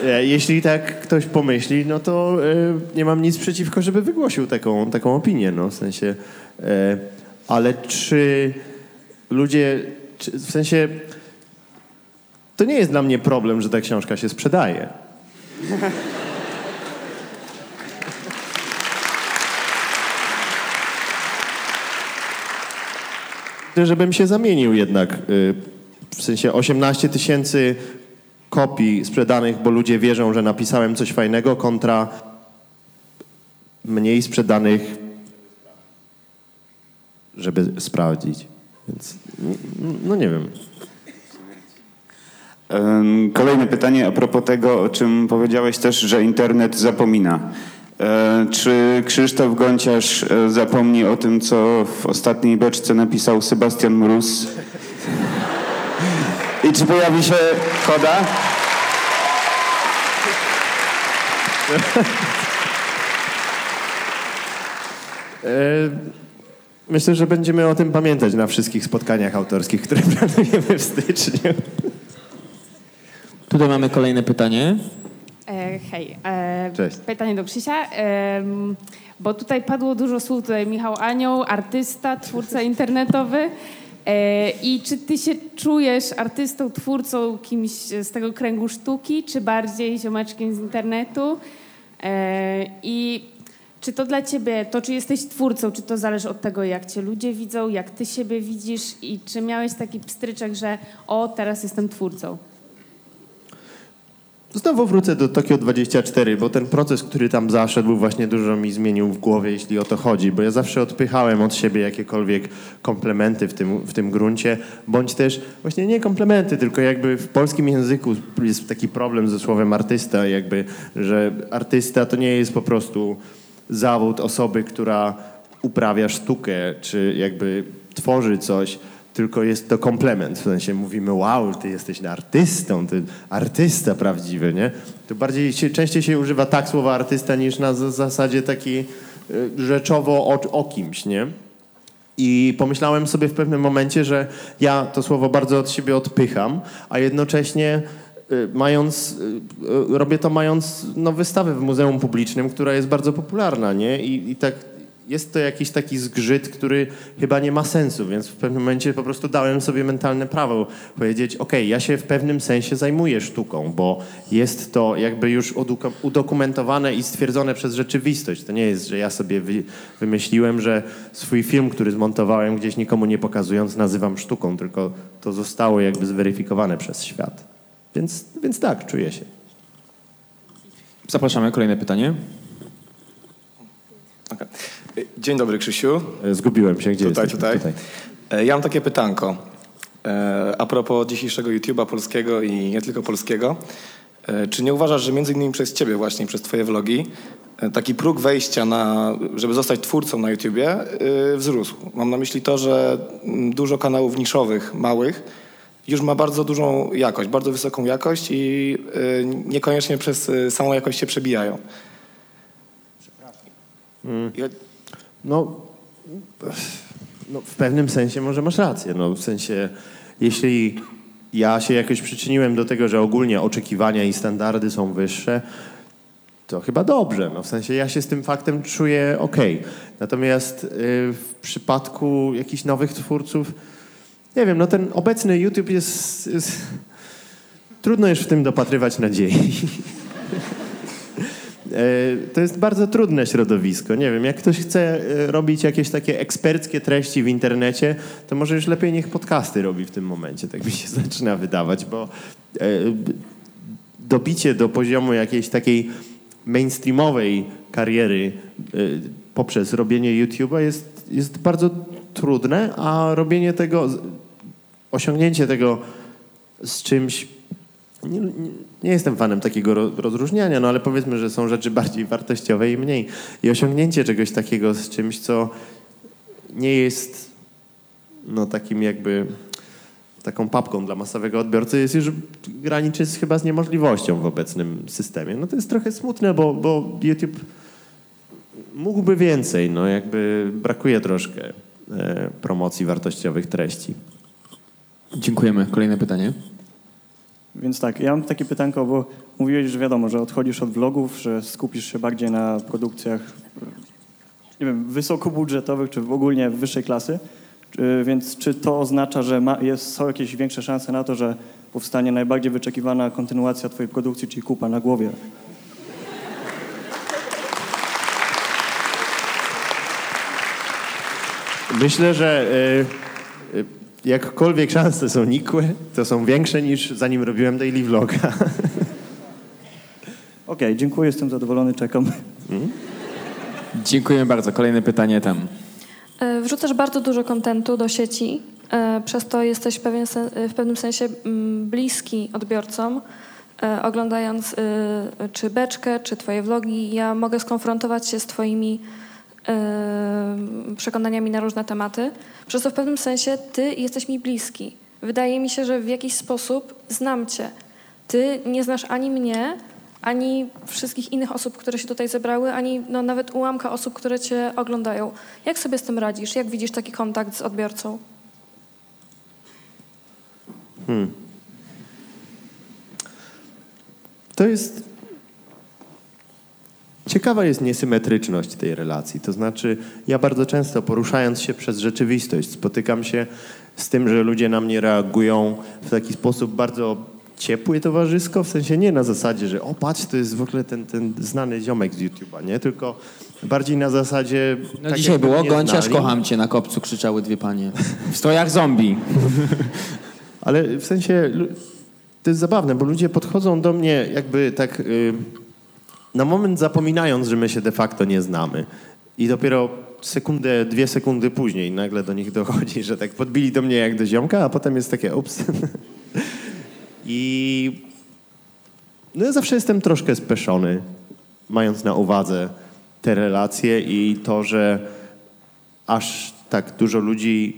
E, Jeśli tak ktoś pomyśli, no to e, nie mam nic przeciwko, żeby wygłosił taką, taką opinię, no w sensie. Ale czy ludzie, czy, w sensie, to nie jest dla mnie problem, że ta książka się sprzedaje. Żebym się zamienił jednak. y, W sensie 18 tysięcy kopii sprzedanych, bo ludzie wierzą, że napisałem coś fajnego, kontra mniej sprzedanych, żeby sprawdzić. Więc no nie wiem. Em, Kolejne pytanie a propos tego, o czym powiedziałeś też, że internet zapomina. E, Czy Krzysztof Gonciarz e, zapomni o tym, co w ostatniej beczce napisał Sebastian Mróz? I czy pojawi się koda? E, Myślę, że będziemy o tym pamiętać na wszystkich spotkaniach autorskich, które [LAUGHS] planujemy w styczniu. Tutaj mamy kolejne pytanie. E, hej, e, Cześć. pytanie do Krzysia, bo tutaj padło dużo słów, tutaj Michał Anioł, artysta, twórca internetowy. E, I czy ty się czujesz artystą, twórcą, kimś z tego kręgu sztuki, czy bardziej ziomeczkiem z internetu? I czy to dla ciebie, to czy jesteś twórcą, czy to zależy od tego, jak cię ludzie widzą, jak ty siebie widzisz i czy miałeś taki pstryczek, że o, teraz jestem twórcą? Znowu wrócę do Tokio 24, bo ten proces, który tam zaszedł, właśnie dużo mi zmienił w głowie, jeśli o to chodzi, bo ja zawsze odpychałem od siebie jakiekolwiek komplementy w tym, w tym gruncie, bądź też właśnie nie komplementy, tylko jakby w polskim języku jest taki problem ze słowem artysta, jakby, że artysta to nie jest po prostu zawód osoby, która uprawia sztukę, czy jakby tworzy coś, tylko jest to komplement. W sensie mówimy, wow, ty jesteś artystą, ty artysta prawdziwy, nie? To bardziej się, częściej się używa tak słowa artysta niż na zasadzie taki y, rzeczowo o, o kimś, nie? I pomyślałem sobie w pewnym momencie, że ja to słowo bardzo od siebie odpycham, a jednocześnie y, mając, y, robię to mając no, wystawę w muzeum publicznym, która jest bardzo popularna, nie? I, i tak jest to jakiś taki zgrzyt, który chyba nie ma sensu, więc w pewnym momencie po prostu dałem sobie mentalne prawo powiedzieć, ok, ja się w pewnym sensie zajmuję sztuką, bo jest to jakby już udokumentowane i stwierdzone przez rzeczywistość. To nie jest, że ja sobie wy, wymyśliłem, że swój film, który zmontowałem gdzieś nikomu nie pokazując, nazywam sztuką, tylko to zostało jakby zweryfikowane przez świat. Więc, więc tak, czuję się. Zapraszamy, kolejne pytanie. Okej. Dzień dobry, Krzysiu. E, Zgubiłem się, gdzie Tutaj, jesteś? tutaj. E, Ja mam takie pytanko. E, A propos dzisiejszego YouTube'a polskiego i nie tylko polskiego. E, Czy nie uważasz, że między innymi przez ciebie właśnie, przez twoje vlogi, e, taki próg wejścia na, żeby zostać twórcą na YouTubie e, wzrósł? Mam na myśli to, że mm, dużo kanałów niszowych, małych, już ma bardzo dużą jakość, bardzo wysoką jakość i e, niekoniecznie przez e, samą jakość się przebijają. Ja- No, no, w pewnym sensie może masz rację. No, w sensie, jeśli ja się jakoś przyczyniłem do tego, że ogólnie oczekiwania i standardy są wyższe, to chyba dobrze. No, w sensie ja się z tym faktem czuję ok. Natomiast y, w przypadku jakichś nowych twórców, nie wiem, no ten obecny YouTube jest, jest trudno już w tym dopatrywać nadziei. [LAUGHS] E, To jest bardzo trudne środowisko. Nie wiem, jak ktoś chce e, robić jakieś takie eksperckie treści w internecie, to może już lepiej niech podcasty robi w tym momencie, tak mi się [LAUGHS] zaczyna wydawać, bo e, dobicie do poziomu jakiejś takiej mainstreamowej kariery poprzez robienie YouTube'a jest, jest bardzo trudne, a robienie tego, osiągnięcie tego z czymś nie, jestem fanem takiego ro, rozróżniania, no ale powiedzmy, że są rzeczy bardziej wartościowe i mniej. I osiągnięcie czegoś takiego z czymś, co nie jest no takim jakby taką papką dla masowego odbiorcy jest już graniczy z, chyba z niemożliwością w obecnym systemie. No to jest trochę smutne, bo, bo YouTube mógłby więcej, no jakby brakuje troszkę e, promocji wartościowych treści. Dziękujemy. Kolejne pytanie. Więc tak, ja mam takie pytanko, bo mówiłeś, że wiadomo, że odchodzisz od vlogów, że skupisz się bardziej na produkcjach, nie wiem, wysokobudżetowych, czy w ogólnie wyższej klasy. Czy- Więc czy to oznacza, że ma, jest, są jakieś większe szanse na to, że powstanie najbardziej wyczekiwana kontynuacja twojej produkcji, czyli kupa na głowie? Myślę, że y, y, jakkolwiek szanse są nikłe, to są większe niż zanim robiłem daily vloga. [LAUGHS] Okej, dziękuję, jestem zadowolony, czekam. Dziękujemy bardzo. Kolejne pytanie tam. E, Wrzucasz bardzo dużo kontentu do sieci, e, przez to jesteś w, pewien w pewnym sensie mm, bliski odbiorcom. E, Oglądając czy beczkę, czy twoje vlogi, ja mogę skonfrontować się z twoimi przekonaniami na różne tematy. Przez to w pewnym sensie ty jesteś mi bliski. Wydaje mi się, że w jakiś sposób znam cię. Ty nie znasz ani mnie, ani wszystkich innych osób, które się tutaj zebrały, ani no, nawet ułamka osób, które cię oglądają. Jak sobie z tym radzisz? Jak widzisz taki kontakt z odbiorcą? Hmm. To jest. Ciekawa jest niesymetryczność tej relacji. To znaczy, ja bardzo często poruszając się przez rzeczywistość, spotykam się z tym, że ludzie na mnie reagują w taki sposób bardzo ciepły towarzysko, w sensie nie na zasadzie, że o patrz, to jest w ogóle ten, ten znany ziomek z YouTube'a, nie? Tylko bardziej na zasadzie... No tak dzisiaj było, znali. kocham cię, na kopcu krzyczały dwie panie. W strojach zombie. [LAUGHS] Ale w sensie to jest zabawne, bo ludzie podchodzą do mnie jakby tak y, na moment zapominając, że my się de facto nie znamy. I dopiero sekundę, dwie sekundy później nagle do nich dochodzi, że tak podbili do mnie jak do ziomka, a potem jest takie ups. [LAUGHS] I no ja zawsze jestem troszkę speszony, mając na uwadze te relacje i to, że aż tak dużo ludzi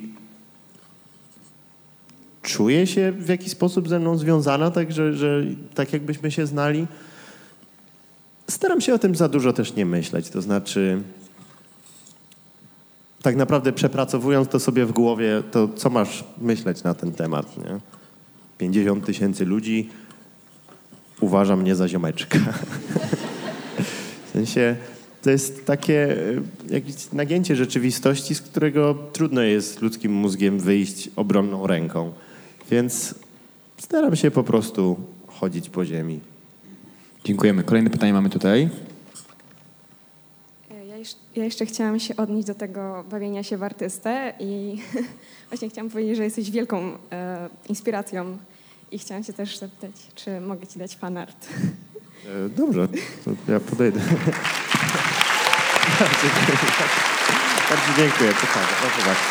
czuje się w jakiś sposób ze mną związana, tak, że, że tak jakbyśmy się znali. Staram się o tym za dużo też nie myśleć, to znaczy tak naprawdę przepracowując to sobie w głowie, to co masz myśleć na ten temat, nie? 50 tysięcy ludzi uważa mnie za ziomeczka. [LAUGHS] w sensie to jest takie e, jakieś nagięcie rzeczywistości, z którego trudno jest ludzkim mózgiem wyjść obronną ręką. Więc staram się po prostu chodzić po ziemi. Dziękujemy. Kolejne pytanie mamy tutaj. Ja jeszcze, ja jeszcze chciałam się odnieść do tego bawienia się w artystę i [LAUGHS] właśnie chciałam powiedzieć, że jesteś wielką e, inspiracją i chciałam się też zapytać, czy mogę ci dać fanart. E, dobrze, to ja podejdę. dziękuję. [LAUGHS] Bardzo dziękuję. Proszę bardzo.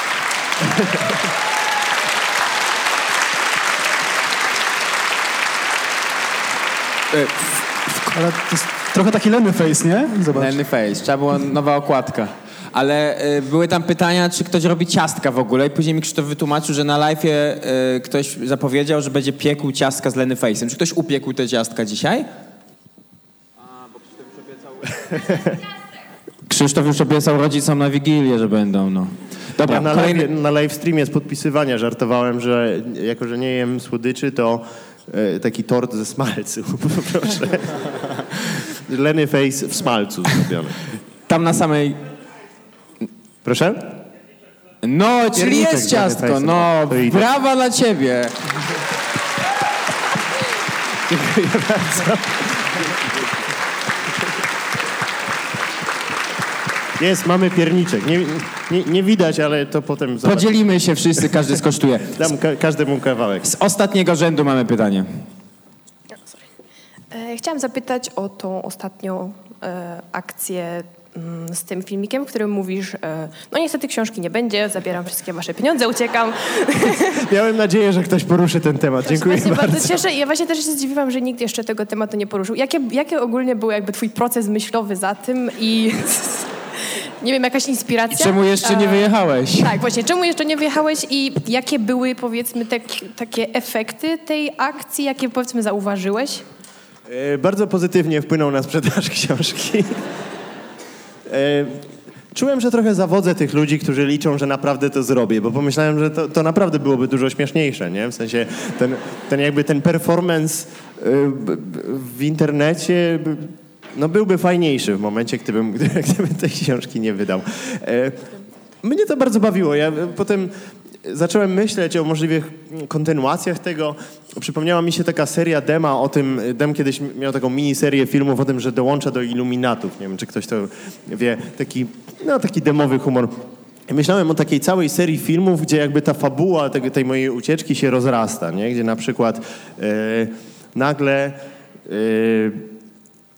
Ale to jest trochę taki Lenny Face, nie? Zobacz. Lenny Face. Trzeba była nowa okładka. Ale y, były tam pytania, czy ktoś robi ciastka w ogóle i później mi Krzysztof wytłumaczył, że na live'ie y, ktoś zapowiedział, że będzie piekł ciastka z Lenny Face'em. Czy ktoś upiekł te ciastka dzisiaj? [LAUGHS] Krzysztof już obiecał rodzicom na Wigilię, że będą, no. Dobra, ja na, kolejny... live, na live streamie z podpisywania żartowałem, że jako, że nie jem słodyczy, to taki tort ze smalcu, [LAUGHS] proszę. Lenny Face w smalcu zrobiony. Tam na samej... Proszę? No, czyli Pierniczek jest ciastko, no. Idę. Brawa dla ciebie. Dziękuję bardzo. Jest, mamy pierniczek. Nie, nie, nie widać, ale to potem... zobacz. Podzielimy się wszyscy, każdy skosztuje. Dam ka- każdemu kawałek. Z ostatniego rzędu mamy pytanie. E, Chciałam zapytać o tą ostatnią e, akcję mm, z tym filmikiem, w którym mówisz, e, no niestety książki nie będzie, zabieram wszystkie wasze pieniądze, uciekam. [LAUGHS] Miałem nadzieję, że ktoś poruszy ten temat. Dziękuję Właśnie bardzo. bardzo cieszę ja właśnie też się zdziwiłam, że nikt jeszcze tego tematu nie poruszył. Jakie, jakie ogólnie był jakby twój proces myślowy za tym i [LAUGHS] nie wiem, jakaś inspiracja? Czemu jeszcze nie E, wyjechałeś? Tak, właśnie, czemu jeszcze nie wyjechałeś i jakie były powiedzmy te, takie efekty tej akcji, jakie powiedzmy zauważyłeś? E, Bardzo pozytywnie wpłynął na sprzedaż [LAUGHS] książki. E, Czułem, że trochę zawodzę tych ludzi, którzy liczą, że naprawdę to zrobię, bo pomyślałem, że to, to naprawdę byłoby dużo śmieszniejsze, nie? W sensie ten, ten jakby ten performance w internecie no byłby fajniejszy w momencie, gdybym, [LAUGHS] gdybym tej książki nie wydał. E, Mnie to bardzo bawiło. Ja potem zacząłem myśleć o możliwych kontynuacjach tego. Przypomniała mi się taka seria Dema o tym, Dem kiedyś miał taką miniserię filmów o tym, że dołącza do Iluminatów. Nie wiem, czy ktoś to wie. Taki, no, taki demowy humor. Myślałem o takiej całej serii filmów, gdzie jakby ta fabuła tego, tej mojej ucieczki się rozrasta, nie? Gdzie na przykład e, nagle e,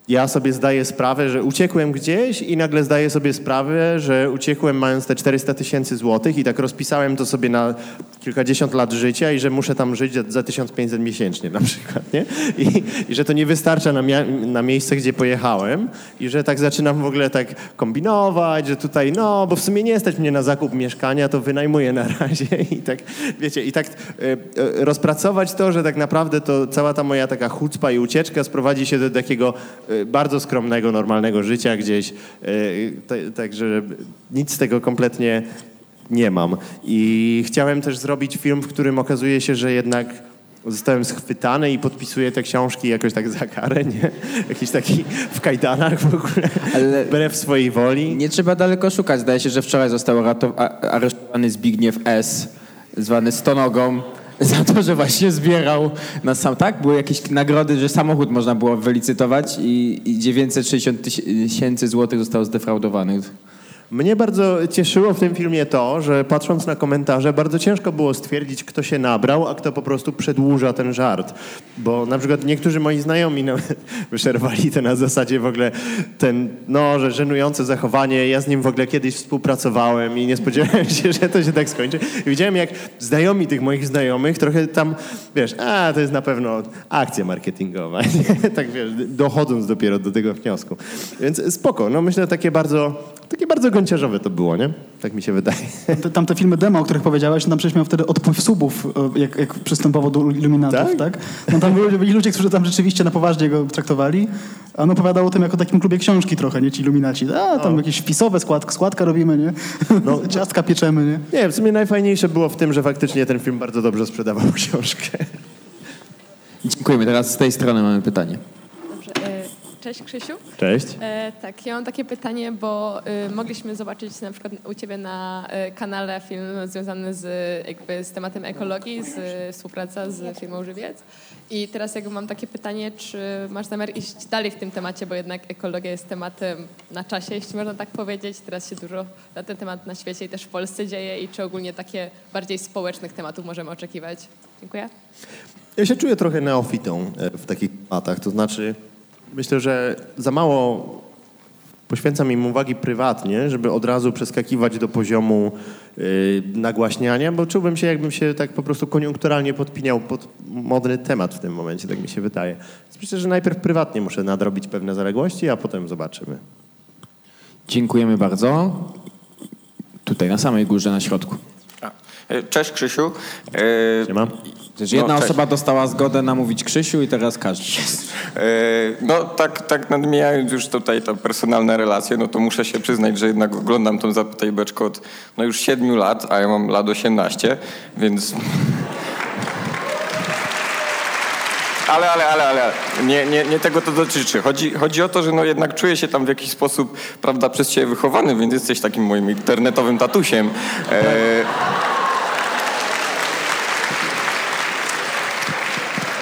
ja sobie zdaję sprawę, że uciekłem gdzieś i nagle zdaję sobie sprawę, że uciekłem mając te 400 tysięcy złotych i tak rozpisałem to sobie na kilkadziesiąt lat życia i że muszę tam żyć za, za 1500 miesięcznie na przykład, nie? I, i że to nie wystarcza na, na miejsce, gdzie pojechałem i że tak zaczynam w ogóle tak kombinować, że tutaj no, bo w sumie nie stać mnie na zakup mieszkania, to wynajmuję na razie i tak, wiecie, i tak e, rozpracować to, że tak naprawdę to cała ta moja taka chucpa i ucieczka sprowadzi się do takiego e, bardzo skromnego, normalnego życia gdzieś, e, ta- także nic z tego kompletnie nie mam. I chciałem też zrobić film, w którym okazuje się, że jednak zostałem schwytany i podpisuję te książki jakoś tak za karę, nie? Jakiś taki w kajdanach w ogóle, Ale wbrew swojej woli. nie trzeba daleko szukać. Zdaje się, że wczoraj został aresztowany Zbigniew S., zwany Stonogą, za to, że właśnie zbierał na sam, tak? Były jakieś nagrody, że samochód można było wylicytować i, i 960 tysięcy złotych zostało zdefraudowanych. Mnie bardzo cieszyło w tym filmie to, że patrząc na komentarze, bardzo ciężko było stwierdzić, kto się nabrał, a kto po prostu przedłuża ten żart. Bo na przykład niektórzy moi znajomi no, [LAUGHS] wyszerwali to na zasadzie w ogóle ten, no, że żenujące zachowanie. Ja z nim w ogóle kiedyś współpracowałem i nie spodziewałem się, że to się tak skończy. I widziałem, jak znajomi tych moich znajomych trochę tam, wiesz, a to jest na pewno akcja marketingowa. [LAUGHS] Tak wiesz, dochodząc dopiero do tego wniosku. Więc spoko, no myślę takie bardzo Takie bardzo gąciarzowe to było, nie? Tak mi się wydaje. Te, tamte filmy demo, o których powiedziałeś, no tam przecież miał wtedy odpływ subów, e, jak, jak przystępował do Illuminatów, tak? Tak? No tam byli, byli ludzie, którzy tam rzeczywiście na poważnie go traktowali, a on opowiadał o tym jako takim klubie książki trochę, nie? Ci Illuminaci. A, tam jakieś wpisowe skład, składka robimy, nie? No. [LAUGHS] Ciastka pieczemy, nie? Nie, w sumie najfajniejsze było w tym, że faktycznie ten film bardzo dobrze sprzedawał [LAUGHS] książkę. Dziękujemy. Teraz z tej strony mamy pytanie. Cześć Krzysiu. Cześć. E, tak, ja mam takie pytanie, bo y, mogliśmy zobaczyć na przykład u Ciebie na y, kanale film związany z, jakby, z tematem ekologii, z y, współpraca z firmą Żywiec. I teraz jakby mam takie pytanie, czy masz zamiar iść dalej w tym temacie, bo jednak ekologia jest tematem na czasie, jeśli można tak powiedzieć. Teraz się dużo na ten temat na świecie i też w Polsce dzieje i czy ogólnie takie bardziej społecznych tematów możemy oczekiwać? Dziękuję. Ja się czuję trochę neofitą e, w takich tematach, to znaczy myślę, że za mało poświęcam im uwagi prywatnie, żeby od razu przeskakiwać do poziomu y, nagłaśniania, bo czułbym się, jakbym się tak po prostu koniunkturalnie podpiniał pod modny temat w tym momencie, tak mi się wydaje. Więc myślę, że najpierw prywatnie muszę nadrobić pewne zaległości, a potem zobaczymy. Dziękujemy bardzo. Tutaj na samej górze, na środku. E, Cześć Krzysiu. Siema. Też jedna No, cześć. osoba dostała zgodę na mówić Krzysiu i teraz każdy. E, No tak, tak nadmijając już tutaj te personalne relacje, no to muszę się przyznać, że jednak oglądam tą Zapytaj Beczko od no już 7 lat, a ja mam lat 18, więc... [LAUGHS] Ale, ale, ale, ale, nie, nie, nie tego to dotyczy. Chodzi, chodzi o to, że no jednak czuję się tam w jakiś sposób, prawda, przez ciebie wychowany, więc jesteś takim moim internetowym tatusiem. E,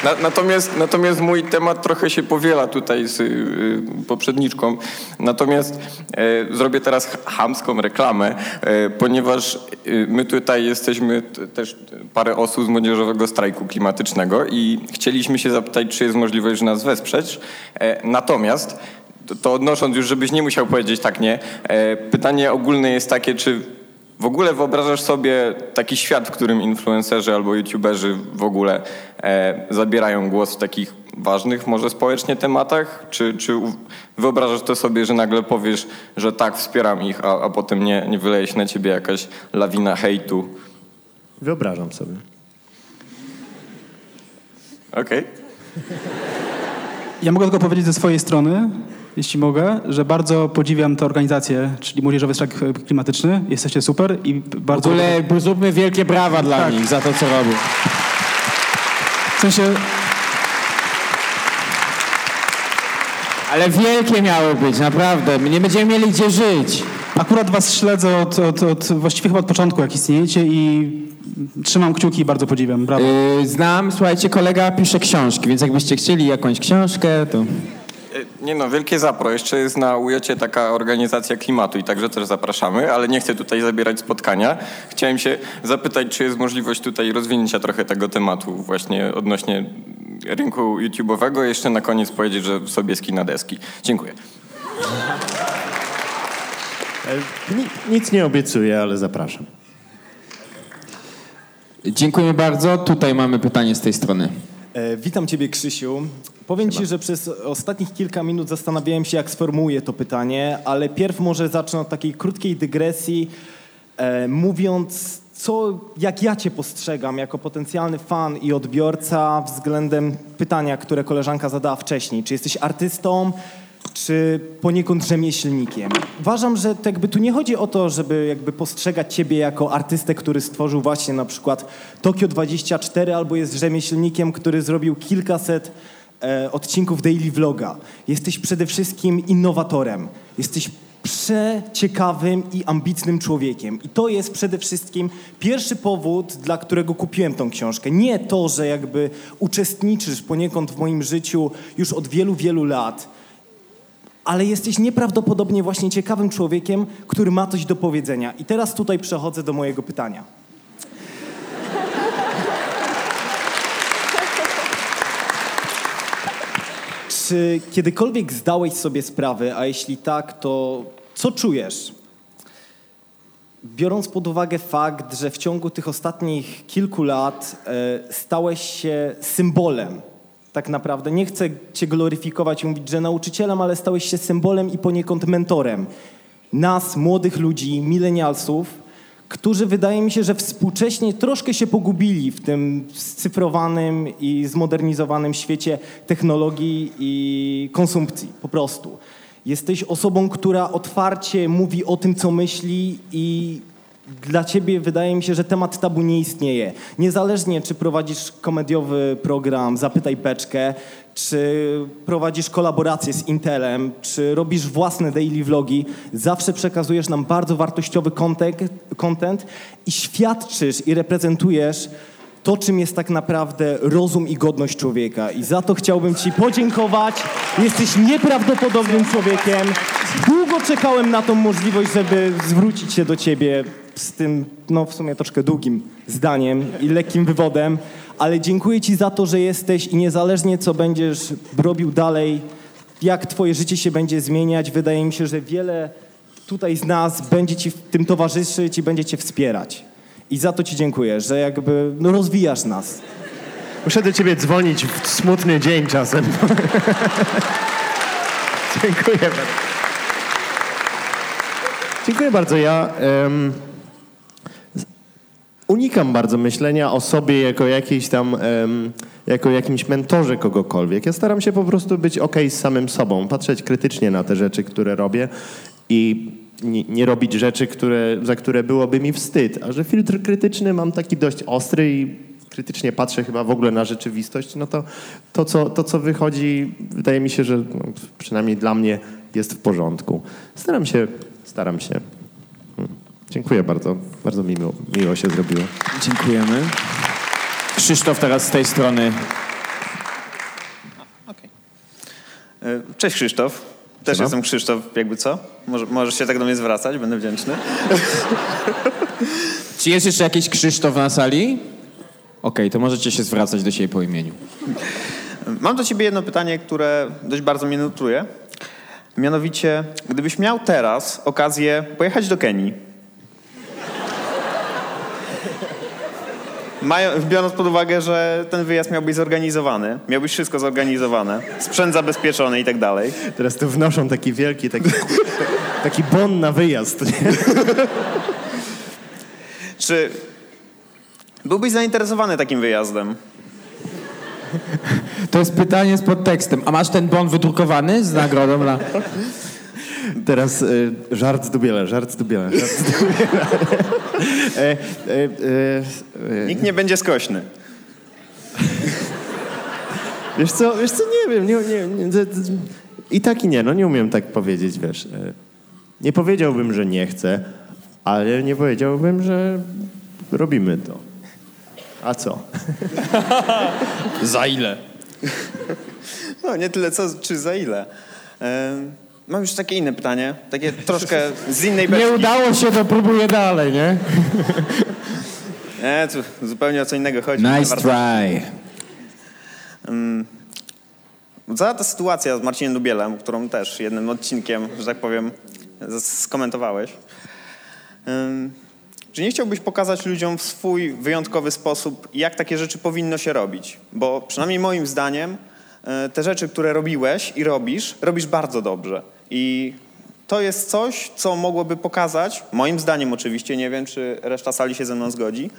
Na, natomiast, natomiast mój temat trochę się powiela tutaj z y, poprzedniczką. Natomiast e, zrobię teraz chamską reklamę, e, ponieważ y, my tutaj jesteśmy t, też parę osób z młodzieżowego strajku klimatycznego i chcieliśmy się zapytać, czy jest możliwość, że nas wesprzeć. E, natomiast to, odnosząc już, żebyś nie musiał powiedzieć tak nie, e, pytanie ogólne jest takie, czy w ogóle wyobrażasz sobie taki świat, w którym influencerzy albo youtuberzy w ogóle e, zabierają głos w takich ważnych może społecznie tematach? Czy, czy wyobrażasz to sobie, że nagle powiesz, że tak, wspieram ich, a, a potem nie, nie wyleje się na ciebie jakaś lawina hejtu? Wyobrażam sobie. Okej. Ja mogę tylko powiedzieć ze swojej strony, jeśli mogę, że bardzo podziwiam tę organizację, czyli Młodzieżowy Strajk Klimatyczny. Jesteście super i W bardzo... ogóle zróbmy wielkie brawa dla Tak. nich za to, co robią. W sensie... Ale wielkie miały być, naprawdę. My nie będziemy mieli gdzie żyć. Akurat was śledzę od, od, od, właściwie chyba od początku, jak istniejecie i trzymam kciuki i bardzo podziwiam. Brawo. Yy, znam, słuchajcie, kolega pisze książki, więc jakbyście chcieli jakąś książkę, to... E, Nie no, wielkie zapro. Jeszcze jest na UJ taka organizacja klimatu i także też zapraszamy, ale nie chcę tutaj zabierać spotkania. Chciałem się zapytać, czy jest możliwość tutaj rozwinięcia trochę tego tematu właśnie odnośnie rynku YouTube'owego. Jeszcze na koniec powiedzieć, że Sobieski na deski. Dziękuję. E, Ni- nic nie obiecuję, ale zapraszam. Dziękujemy bardzo. Tutaj mamy pytanie z tej strony. E, witam Ciebie, Krzysiu. Powiem Ci, że przez ostatnich kilka minut zastanawiałem się, jak sformułuję to pytanie, ale pierw może zacznę od takiej krótkiej dygresji, e, mówiąc, co, jak ja Cię postrzegam jako potencjalny fan i odbiorca względem pytania, które koleżanka zadała wcześniej. Czy jesteś artystą, czy poniekąd rzemieślnikiem. Uważam, że to jakby tu nie chodzi o to, żeby jakby postrzegać ciebie jako artystę, który stworzył właśnie na przykład Tokio 24 albo jest rzemieślnikiem, który zrobił kilkaset odcinków daily vloga. Jesteś przede wszystkim innowatorem. Jesteś przeciekawym i ambitnym człowiekiem. I to jest przede wszystkim pierwszy powód, dla którego kupiłem tą książkę. Nie to, że jakby uczestniczysz poniekąd w moim życiu już od wielu, wielu lat, ale jesteś nieprawdopodobnie właśnie ciekawym człowiekiem, który ma coś do powiedzenia. I teraz tutaj przechodzę do mojego pytania. Czy kiedykolwiek zdałeś sobie sprawę, a jeśli tak, to co czujesz? Biorąc pod uwagę fakt, że w ciągu tych ostatnich kilku lat e, stałeś się symbolem, tak naprawdę, nie chcę cię gloryfikować i mówić, że nauczycielem, ale stałeś się symbolem i poniekąd mentorem. nas, młodych ludzi, milenialsów, którzy wydaje mi się, że współcześnie troszkę się pogubili w tym scyfrowanym i zmodernizowanym świecie technologii i konsumpcji, po prostu. Jesteś osobą, która otwarcie mówi o tym, co myśli i dla ciebie wydaje mi się, że temat tabu nie istnieje. Niezależnie, czy prowadzisz komediowy program Zapytaj Beczkę, czy prowadzisz kolaborację z Intelem, czy robisz własne daily vlogi, zawsze przekazujesz nam bardzo wartościowy content, content i świadczysz i reprezentujesz to, czym jest tak naprawdę rozum i godność człowieka. I za to chciałbym Ci podziękować. Jesteś nieprawdopodobnym człowiekiem. Długo czekałem na tą możliwość, żeby zwrócić się do Ciebie z tym, no w sumie troszkę długim zdaniem i lekkim wywodem, ale dziękuję Ci za to, że jesteś i niezależnie co będziesz robił dalej, jak Twoje życie się będzie zmieniać, wydaje mi się, że wiele tutaj z nas będzie Ci w tym towarzyszyć i będzie Cię wspierać. I za to Ci dziękuję, że jakby no, rozwijasz nas. Muszę do ciebie dzwonić w smutny dzień czasem. [LAUGHS] Dziękuję bardzo. Dziękuję bardzo. Ja z- unikam bardzo myślenia o sobie jako jakiejś tam, jako jakimś mentorze kogokolwiek. Ja staram się po prostu być ok z samym sobą, patrzeć krytycznie na te rzeczy, które robię i nie, nie robić rzeczy, które, za które byłoby mi wstyd. A że filtr krytyczny mam taki dość ostry i krytycznie patrzę chyba w ogóle na rzeczywistość, no to to, co, to, co wychodzi, wydaje mi się, że no, przynajmniej dla mnie jest w porządku. Staram się, staram się. Dziękuję bardzo. Bardzo mi miło, miło się zrobiło. Dziękujemy. Krzysztof teraz z tej strony. E, Cześć Krzysztof. Też Siema. jestem Krzysztof, jakby co? Może, możesz się tak do mnie zwracać, będę wdzięczny. [LAUGHS] Czy jest jeszcze jakiś Krzysztof na sali? Okej, to możecie się zwracać do siebie po imieniu. Mam do ciebie jedno pytanie, które dość bardzo mnie nurtuje. Mianowicie, gdybyś miał teraz okazję pojechać do Kenii, mają, biorąc pod uwagę, że ten wyjazd miał być zorganizowany, miałbyś wszystko zorganizowane, sprzęt zabezpieczony i tak dalej. Teraz tu wnoszą taki wielki, taki, taki bon na wyjazd. Nie? Czy byłbyś zainteresowany takim wyjazdem? To jest pytanie z podtekstem. A masz ten bon wydrukowany z nagrodą dla... Teraz y, żart z Dubiela, żart z Dubiela, żart z Dubiela. [LAUGHS] e, e, e, e, Nikt nie będzie skośny. Wiesz co, wiesz co, nie wiem, nie, nie, nie, i tak i nie, no nie umiem tak powiedzieć, wiesz. e, Nie powiedziałbym, że nie chcę, ale nie powiedziałbym, że robimy to. A co? [LAUGHS] Za ile? No, nie tyle co, czy za ile. Mam już takie inne pytanie, takie troszkę z innej beczki. Nie udało się, to próbuję dalej, nie? [LAUGHS] Nie, tu zupełnie o co innego chodzi. Nice try. Mm. Cała ta sytuacja z Marcinem Dubielem, którą też jednym odcinkiem, że tak powiem, skomentowałeś. Ym, Czy nie chciałbyś pokazać ludziom w swój wyjątkowy sposób, jak takie rzeczy powinno się robić? Bo przynajmniej moim zdaniem e, te rzeczy, które robiłeś i robisz, robisz bardzo dobrze. I to jest coś, co mogłoby pokazać, moim zdaniem oczywiście, nie wiem, czy reszta sali się ze mną zgodzi,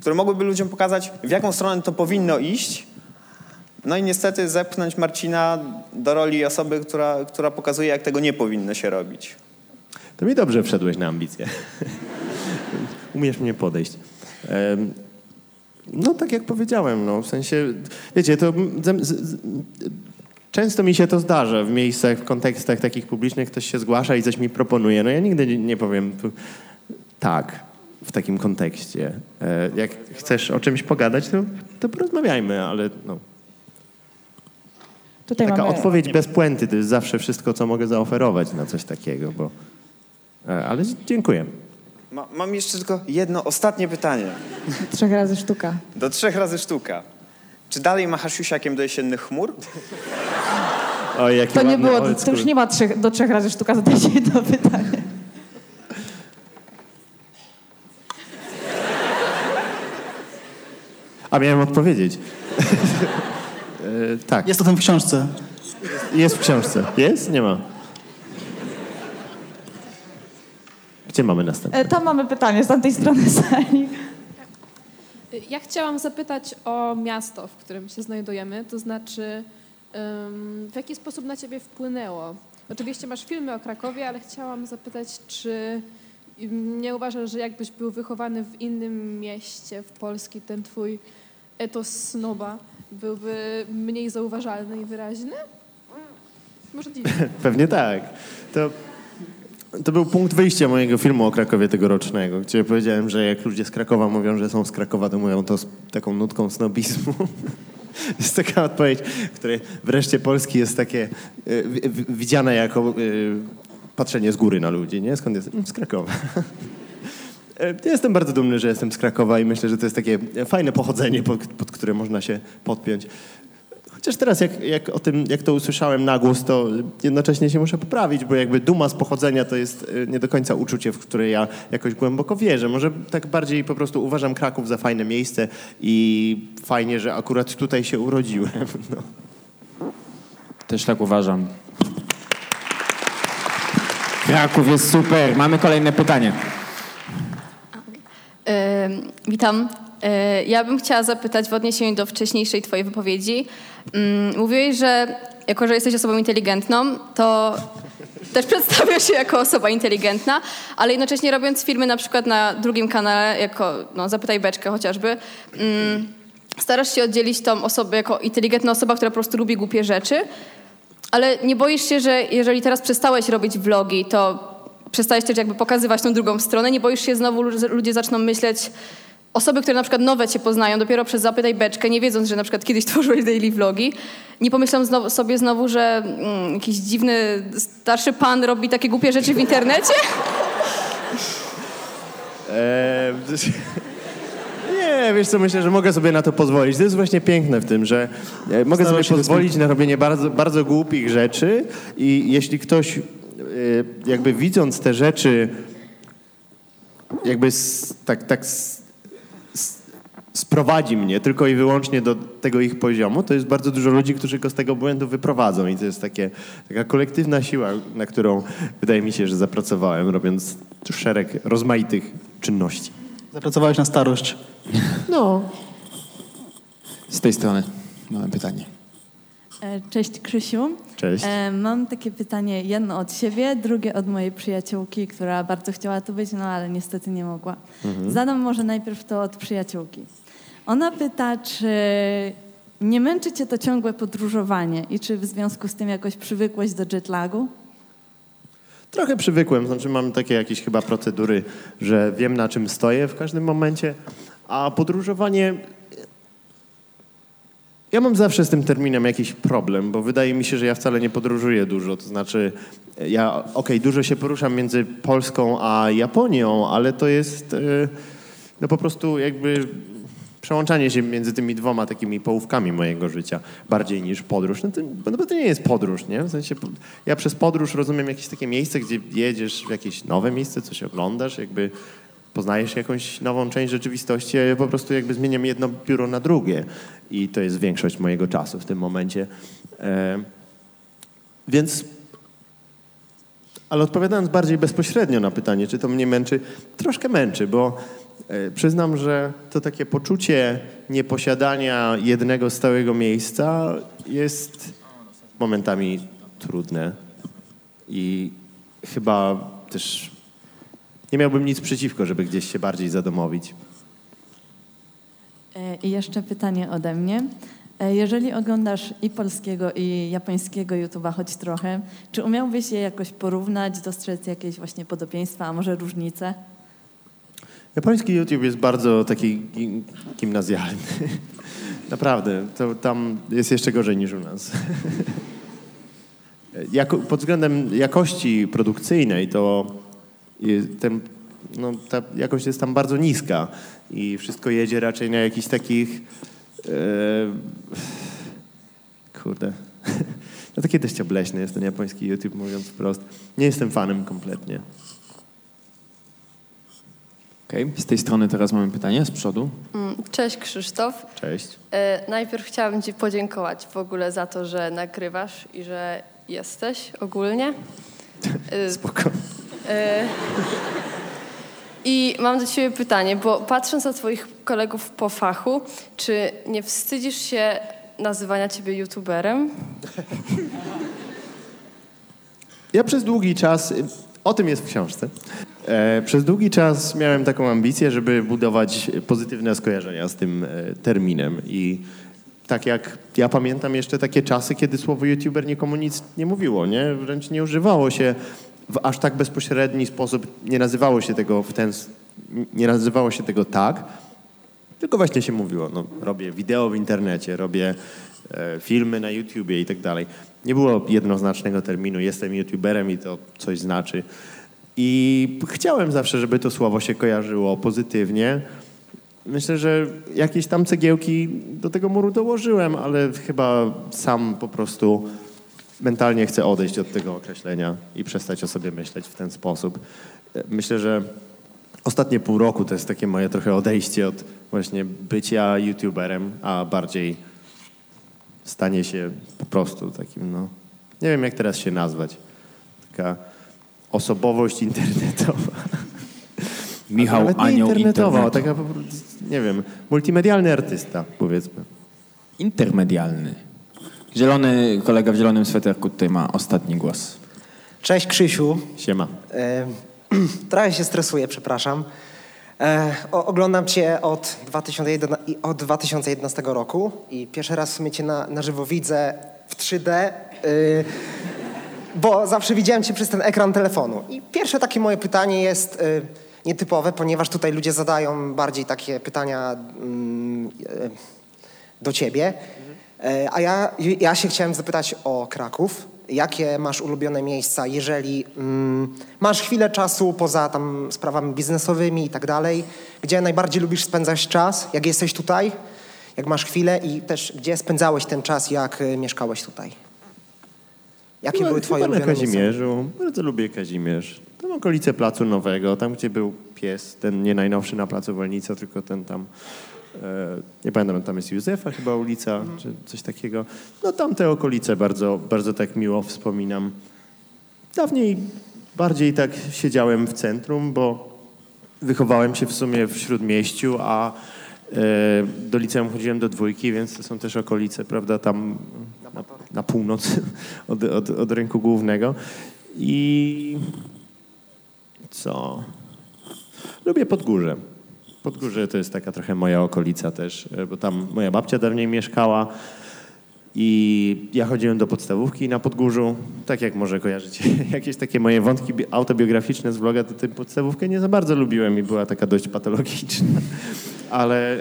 które mogłyby ludziom pokazać, w jaką stronę to powinno iść, no i niestety zepchnąć Marcina do roli osoby, która, która pokazuje, jak tego nie powinno się robić. To mi dobrze wszedłeś na ambicje. [LAUGHS] Umiesz mnie podejść. Em, No tak jak powiedziałem, no w sensie, wiecie, to często mi się to zdarza w miejscach, w kontekstach takich publicznych, ktoś się zgłasza i coś mi proponuje. No ja nigdy nie, powiem tu, tak w takim kontekście. E, Jak chcesz o czymś pogadać, to, to porozmawiajmy, ale no, Tutaj taka mamy... odpowiedź bez puenty to jest zawsze wszystko, co mogę zaoferować na coś takiego, bo... e, Ale dziękuję. Ma, mam jeszcze tylko jedno ostatnie pytanie. Trzech razy sztuka. Do trzech razy sztuka. Czy dalej machasz siusiakiem do jesiennych chmur? [LAUGHS] O, jaki To nie było, to już nie ma trzech, do trzech razy sztuka, zadajcie jedno [LAUGHS] pytanie. A miałem odpowiedzieć. [LAUGHS] e, tak. Jest to tam w książce. Jest w książce. Jest? Nie ma. Gdzie mamy następne? E, Tam mamy pytanie z tamtej strony sali. Ja chciałam zapytać o miasto, w którym się znajdujemy, to znaczy w jaki sposób na ciebie wpłynęło? Oczywiście masz filmy o Krakowie, ale chciałam zapytać, czy nie uważasz, że jakbyś był wychowany w innym mieście w Polski, ten twój etos snoba byłby mniej zauważalny i wyraźny? Możliwe. [LAUGHS] Pewnie tak. To, to był punkt wyjścia mojego filmu o Krakowie tegorocznego, gdzie powiedziałem, że jak ludzie z Krakowa mówią, że są z Krakowa, to mówią to z taką nutką snobizmu. [LAUGHS] jest taka odpowiedź, której wreszcie Polski jest takie wi- widziane jako e, patrzenie z góry na ludzi, nie? Skąd jest? Z Krakowa. [LAUGHS] Ja jestem bardzo dumny, że jestem z Krakowa i myślę, że to jest takie fajne pochodzenie, pod, pod które można się podpiąć. Chociaż teraz jak, jak o tym, jak to usłyszałem na głos, to jednocześnie się muszę poprawić, bo jakby duma z pochodzenia to jest e, nie do końca uczucie, w które ja jakoś głęboko wierzę. Może tak bardziej po prostu uważam Kraków za fajne miejsce i fajnie, że akurat tutaj się urodziłem. [LAUGHS] No. Też tak uważam. Kraków jest super. Mamy kolejne pytanie. E, Witam. E, Ja bym chciała zapytać w odniesieniu do wcześniejszej twojej wypowiedzi. Mm, Mówiłeś, że jako, że jesteś osobą inteligentną, to też [LAUGHS] przedstawiasz się jako osoba inteligentna, ale jednocześnie robiąc filmy na przykład na drugim kanale, jako no, Zapytaj Beczkę chociażby, mm, starasz się oddzielić tą osobę jako inteligentna osoba, która po prostu lubi głupie rzeczy, ale nie boisz się, że jeżeli teraz przestałeś robić vlogi, to przestałeś też jakby pokazywać tą drugą stronę? Nie boisz się znowu, że ludzie zaczną myśleć, osoby, które na przykład nowe cię poznają, dopiero przez Zapytaj Beczkę, nie wiedząc, że na przykład kiedyś [LAUGHS] tworzyłeś daily vlogi, nie pomyślą znowu, sobie znowu, że mm, jakiś dziwny, starszy pan robi takie głupie rzeczy w internecie? [LAUGHS] Eee, [LAUGHS] nie, wiesz co, myślę, że mogę sobie na to pozwolić. To jest właśnie piękne w tym, że e, mogę Staram sobie pozwolić na robienie bardzo, bardzo głupich rzeczy i jeśli ktoś e, jakby widząc te rzeczy jakby s, tak, tak sprowadzi mnie tylko i wyłącznie do tego ich poziomu, to jest bardzo dużo ludzi, którzy go z tego błędu wyprowadzą i to jest takie, taka kolektywna siła, na którą wydaje mi się, że zapracowałem, robiąc szereg rozmaitych czynności. Zapracowałeś na starość. No. Z tej strony mamy pytanie. E, Cześć Krzysiu. Cześć. E, Mam takie pytanie, jedno od siebie, drugie od mojej przyjaciółki, która bardzo chciała tu być, no ale niestety nie mogła. Mhm. Zadam może najpierw to od przyjaciółki. Ona pyta, czy nie męczy cię to ciągłe podróżowanie i czy w związku z tym jakoś przywykłeś do jetlagu? Trochę przywykłem, znaczy mam takie jakieś chyba procedury, że wiem na czym stoję w każdym momencie, a podróżowanie... Ja mam zawsze z tym terminem jakiś problem, bo wydaje mi się, że ja wcale nie podróżuję dużo. To znaczy, ja okej, dużo się poruszam między Polską a Japonią, ale to jest e, no po prostu jakby przełączanie się między tymi dwoma takimi połówkami mojego życia bardziej niż podróż. No to, no to nie jest podróż, nie? W sensie, ja przez podróż rozumiem jakieś takie miejsce, gdzie jedziesz w jakieś nowe miejsce, coś oglądasz, jakby poznajesz jakąś nową część rzeczywistości, a ja po prostu jakby zmieniam jedno biuro na drugie i to jest większość mojego czasu w tym momencie. E, więc ale odpowiadając bardziej bezpośrednio na pytanie, czy to mnie męczy, troszkę męczy, bo przyznam, że to takie poczucie nieposiadania jednego stałego miejsca jest momentami trudne i chyba też nie miałbym nic przeciwko, żeby gdzieś się bardziej zadomowić. E, I jeszcze pytanie ode mnie. E, Jeżeli oglądasz i polskiego, i japońskiego YouTube'a choć trochę, czy umiałbyś je jakoś porównać, dostrzec jakieś właśnie podobieństwa, a może różnice? Japoński YouTube jest bardzo taki gi- gimnazjalny. [LAUGHS] Naprawdę, to tam jest jeszcze gorzej niż u nas. [LAUGHS] Pod względem jakości produkcyjnej to ten, no, ta jakość jest tam bardzo niska i wszystko jedzie raczej na jakichś takich e, kurde [LAUGHS] no takie dość obleśne jest ten japoński YouTube mówiąc wprost. Nie jestem fanem kompletnie. Okej, z tej strony teraz mamy pytanie, z przodu. Mm, Cześć Krzysztof. Cześć. E, najpierw chciałabym Ci podziękować w ogóle za to, że nagrywasz i że jesteś ogólnie. E, Spoko. e, I mam do ciebie pytanie, bo patrząc na twoich kolegów po fachu, czy nie wstydzisz się nazywania ciebie youtuberem? Ja przez długi czas, o tym jest w książce, e, przez długi czas miałem taką ambicję, żeby budować pozytywne skojarzenia z tym e, terminem i tak jak ja pamiętam jeszcze takie czasy, kiedy słowo youtuber nikomu nic nie mówiło, nie? Wręcz nie używało się w aż tak bezpośredni sposób, nie nazywało się tego w ten, nie nazywało się tego tak, tylko właśnie się mówiło, no, robię wideo w internecie, robię e, filmy na YouTubie i tak dalej. Nie było jednoznacznego terminu, jestem YouTuberem i to coś znaczy. I chciałem zawsze, żeby to słowo się kojarzyło pozytywnie. Myślę, że jakieś tam cegiełki do tego muru dołożyłem, ale chyba sam po prostu mentalnie chcę odejść od tego określenia i przestać o sobie myśleć w ten sposób. Myślę, że ostatnie pół roku to jest takie moje trochę odejście od właśnie bycia youtuberem, a bardziej stanie się po prostu takim, no, nie wiem jak teraz się nazwać, taka osobowość internetowa. [LAUGHS] Michał Nawet nie Anioł internetowa, internetu. taka po prostu, nie wiem, multimedialny artysta, powiedzmy. Intermedialny. Zielony kolega w zielonym sweterku tutaj ma ostatni głos. Cześć Krzysiu. Siema. E, [CLEARS THROAT] trochę się stresuję, przepraszam. E, o, oglądam Cię od, 2001, i- od 2011 roku i pierwszy raz w Cię na, na żywo widzę w 3D, y, bo zawsze widziałem Cię przez ten ekran telefonu. I pierwsze takie moje pytanie jest y, nietypowe, ponieważ tutaj ludzie zadają bardziej takie pytania mm, e, do Ciebie. E, A ja, ja się chciałem zapytać o Kraków. Jakie masz ulubione miejsca, jeżeli mm, masz chwilę czasu poza tam sprawami biznesowymi i tak dalej? Gdzie najbardziej lubisz spędzać czas, jak jesteś tutaj? Jak masz chwilę i też gdzie spędzałeś ten czas, jak y, mieszkałeś tutaj? Jakie były twoje chyba na ulubione miejsca? Kazimierzu. Bardzo lubię Kazimierz. Tam okolice Placu Nowego, tam gdzie był pies, ten nie najnowszy na Placu Wolnica, tylko ten tam, nie pamiętam, tam jest Józefa chyba ulica, czy coś takiego. No tam te okolice bardzo, bardzo tak miło wspominam. Dawniej bardziej tak siedziałem w centrum, bo wychowałem się w sumie w Śródmieściu, a e, do liceum chodziłem do dwójki, więc to są też okolice, prawda, tam na, na północ [LAUGHS] od, od, od rynku głównego. I co? Lubię Podgórze. Podgórze to jest taka trochę moja okolica też, e, bo tam moja babcia dawniej mieszkała i ja chodziłem do podstawówki na Podgórzu. Tak jak może kojarzycie [LAUGHS] jakieś takie moje wątki bi- autobiograficzne z vloga, to tę podstawówkę nie za bardzo lubiłem i była taka dość patologiczna. [LAUGHS] Ale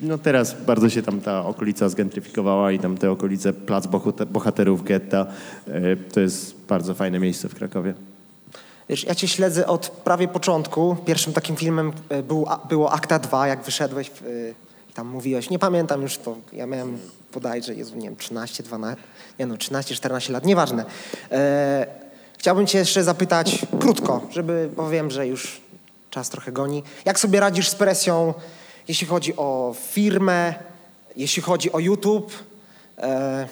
no teraz bardzo się tam ta okolica zgentryfikowała i tam te okolice Plac Bohaterów Getta e, to jest bardzo fajne miejsce w Krakowie. Wiesz, ja cię śledzę od prawie początku. Pierwszym takim filmem e, był, było Akta 2, jak wyszedłeś e, i tam mówiłeś. Nie pamiętam już to. Ja miałem bodajże, Jezu, nie wiem, 13, 12, nie no, 13, 14 lat, nieważne. E, chciałbym cię jeszcze zapytać krótko, żeby, bo wiem, że już czas trochę goni. Jak sobie radzisz z presją, jeśli chodzi o firmę, jeśli chodzi o YouTube? E,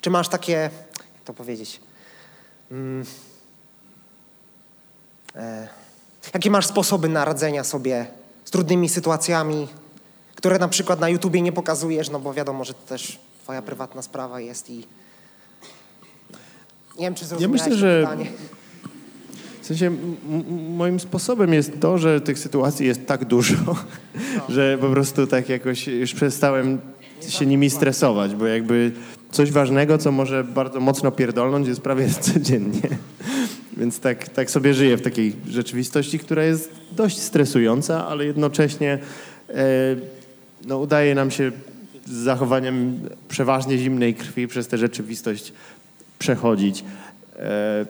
czy masz takie, jak to powiedzieć, mm, jakie masz sposoby na radzenia sobie z trudnymi sytuacjami, które na przykład na YouTubie nie pokazujesz, no bo wiadomo, że to też twoja prywatna sprawa jest i nie wiem, czy Ja zrozumiałeś myślę, to że pytanie. w sensie moim sposobem jest to, że tych sytuacji jest tak dużo, [LAUGHS] że po prostu tak jakoś już przestałem się nimi stresować, bo jakby coś ważnego, co może bardzo mocno pierdolnąć jest prawie [LAUGHS] codziennie. Więc tak, tak sobie żyję w takiej rzeczywistości, która jest dość stresująca, ale jednocześnie e, no, udaje nam się z zachowaniem przeważnie zimnej krwi przez tę rzeczywistość przechodzić. E,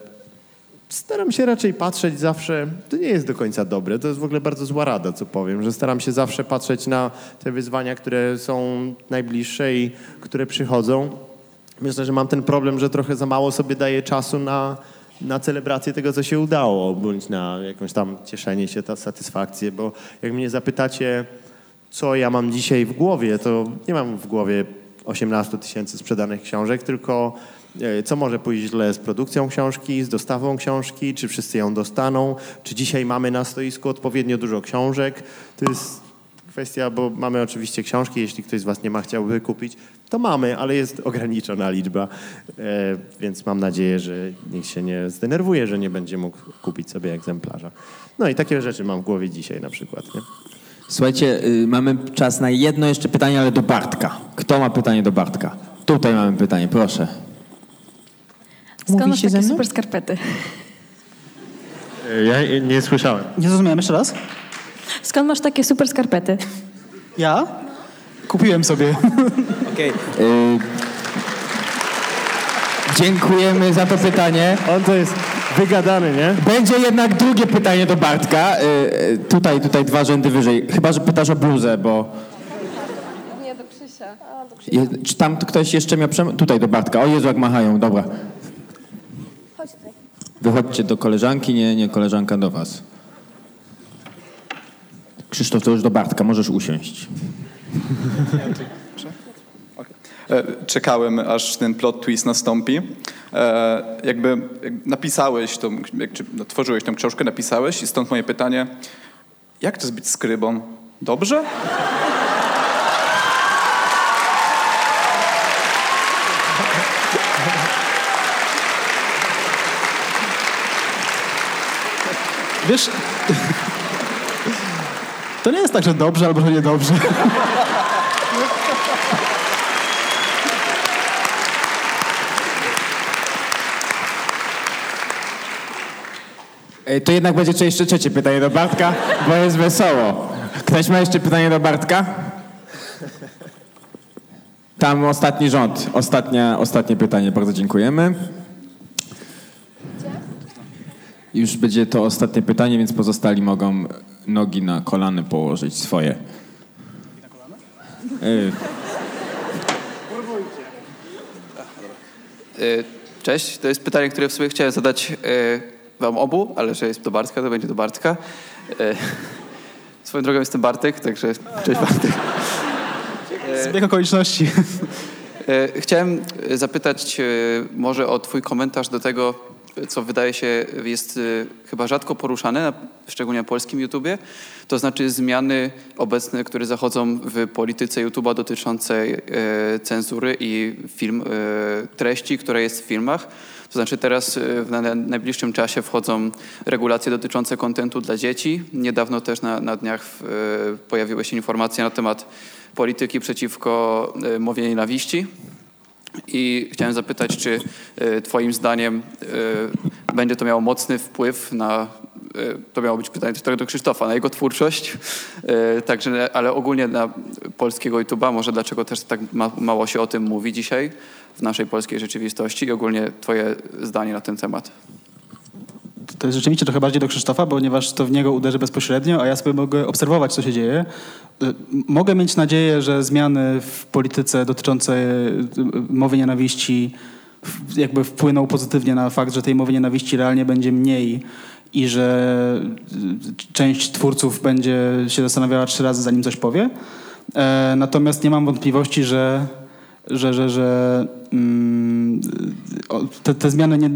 Staram się raczej patrzeć zawsze, to nie jest do końca dobre, to jest w ogóle bardzo zła rada, co powiem, że staram się zawsze patrzeć na te wyzwania, które są najbliższe i które przychodzą. Myślę, że mam ten problem, że trochę za mało sobie daję czasu na, na celebrację tego, co się udało, bądź na jakąś tam cieszenie się, ta satysfakcję, bo jak mnie zapytacie, co ja mam dzisiaj w głowie, to nie mam w głowie 18 tysięcy sprzedanych książek, tylko e, co może pójść źle z produkcją książki, z dostawą książki, czy wszyscy ją dostaną, czy dzisiaj mamy na stoisku odpowiednio dużo książek. To jest kwestia, bo mamy oczywiście książki, jeśli ktoś z Was nie ma, chciałby kupić, to mamy, ale jest ograniczona liczba, e, więc mam nadzieję, że nikt się nie zdenerwuje, że nie będzie mógł kupić sobie egzemplarza. No i takie rzeczy mam w głowie dzisiaj na przykład. Nie? Słuchajcie, y, mamy czas na jedno jeszcze pytanie, ale do Bartka. Kto ma pytanie do Bartka? Tutaj mamy pytanie, proszę. Skąd masz takie super skarpety? Ja nie słyszałem. Nie zrozumiałem, jeszcze raz? Skąd masz takie super skarpety? Ja? Kupiłem sobie. Okej. Y, Dziękujemy za to pytanie. On to jest wygadany, nie? Będzie jednak drugie pytanie do Bartka. Y, y, Tutaj, tutaj dwa rzędy wyżej. Chyba, że pytasz o bluzę, bo... Nie, do Krzysia. A, do Krzysia. Je, czy tam ktoś jeszcze miał przem... Tutaj do Bartka. O Jezu, jak machają, dobra. Chodź tutaj. Wychodźcie do koleżanki, nie, nie koleżanka do was. Krzysztof, to już do Bartka, możesz usiąść. E, Czekałem, aż ten plot twist nastąpi. E, Jakby jak napisałeś tą, jak, czy, no, tworzyłeś tą książkę, napisałeś i stąd moje pytanie, jak to jest być skrybą? Dobrze? Wiesz, to nie jest tak, że dobrze albo że niedobrze. To jednak będzie jeszcze trzecie pytanie do Bartka, bo jest wesoło. Ktoś ma jeszcze pytanie do Bartka? Tam ostatni rząd. Ostatnia, ostatnie pytanie. Bardzo dziękujemy. Już będzie to ostatnie pytanie, więc pozostali mogą nogi na kolany położyć swoje. Y, Y, Cześć, to jest pytanie, które w sobie chciałem zadać y, wam obu, ale że jest do Bartka, to będzie do Bartka. Y, [LAUGHS] Swoją drogą jestem Bartek, także cześć Bartek. Zbieg okoliczności. Chciałem zapytać może o twój komentarz do tego, co wydaje się jest y, chyba rzadko poruszane, szczególnie na polskim YouTubie, to znaczy zmiany obecne, które zachodzą w polityce YouTube'a dotyczącej y, cenzury i film, y, treści, które jest w filmach. To znaczy teraz y, w na- najbliższym czasie wchodzą regulacje dotyczące kontentu dla dzieci. Niedawno też na, na dniach pojawiły się informacje na temat polityki przeciwko mowie nienawiści. I chciałem zapytać, czy y, Twoim zdaniem y, będzie to miało mocny wpływ na, y, to miało być pytanie trochę do Krzysztofa, na jego twórczość, także, ale ogólnie na polskiego YouTube'a, może dlaczego też tak ma, mało się o tym mówi dzisiaj w naszej polskiej rzeczywistości i ogólnie Twoje zdanie na ten temat. To jest rzeczywiście trochę bardziej do Krzysztofa, ponieważ to w niego uderzy bezpośrednio, a ja sobie mogę obserwować, co się dzieje. Y, Mogę mieć nadzieję, że zmiany w polityce dotyczące y, mowy nienawiści jakby wpłyną pozytywnie na fakt, że tej mowy nienawiści realnie będzie mniej i że y, część twórców będzie się zastanawiała trzy razy, zanim coś powie. E, Natomiast nie mam wątpliwości, że że, że, że te, te zmiany nie,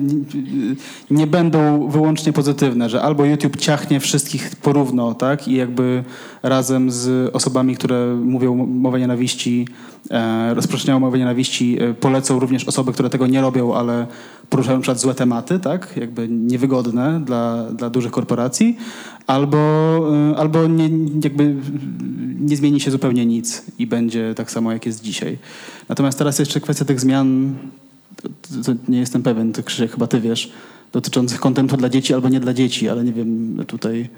nie, będą wyłącznie pozytywne, że albo YouTube ciachnie wszystkich porówno, tak, i jakby razem z osobami, które mówią mowę nienawiści, e, rozprzestrzeniają mowę nienawiści, e, polecą również osoby, które tego nie robią, ale poruszają przykład złe tematy, tak, jakby niewygodne dla, dla dużych korporacji, albo, e, albo nie, jakby nie zmieni się zupełnie nic i będzie tak samo, jak jest dzisiaj. Natomiast teraz jeszcze kwestia tych zmian, nie jestem pewien, ty Krzysiek, chyba ty wiesz, dotyczących kontentu dla dzieci albo nie dla dzieci, ale nie wiem tutaj...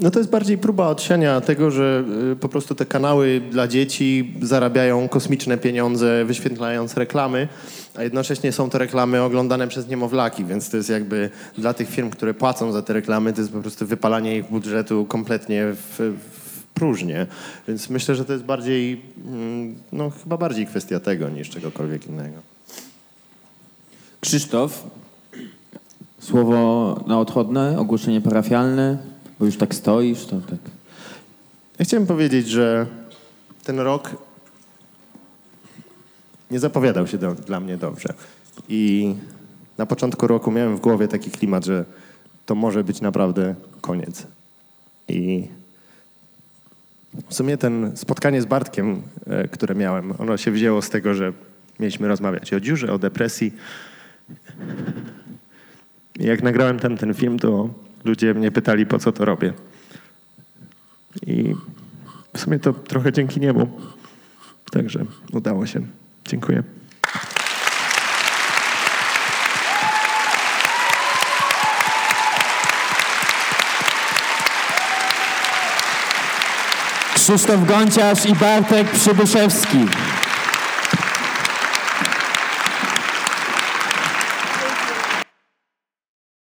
No to jest bardziej próba odsiania tego, że y, po prostu te kanały dla dzieci zarabiają kosmiczne pieniądze wyświetlając reklamy, a jednocześnie są to reklamy oglądane przez niemowlaki, więc to jest jakby dla tych firm, które płacą za te reklamy, to jest po prostu wypalanie ich budżetu kompletnie w, w próżnię. Więc myślę, że to jest bardziej, mm, no chyba bardziej kwestia tego niż czegokolwiek innego. Krzysztof, słowo na odchodne, ogłoszenie parafialne, bo już tak stoisz, to tak. Ja chciałem powiedzieć, że ten rok nie zapowiadał się do, dla mnie dobrze. I na początku roku miałem w głowie taki klimat, że to może być naprawdę koniec. I w sumie ten spotkanie z Bartkiem, e, które miałem, ono się wzięło z tego, że mieliśmy rozmawiać o dziurze, o depresji. Jak nagrałem ten, ten film, to ludzie mnie pytali, po co to robię. I w sumie to trochę dzięki niemu. Także udało się. Dziękuję. Krzysztof Gonciarz i Bartek Przybyszewski.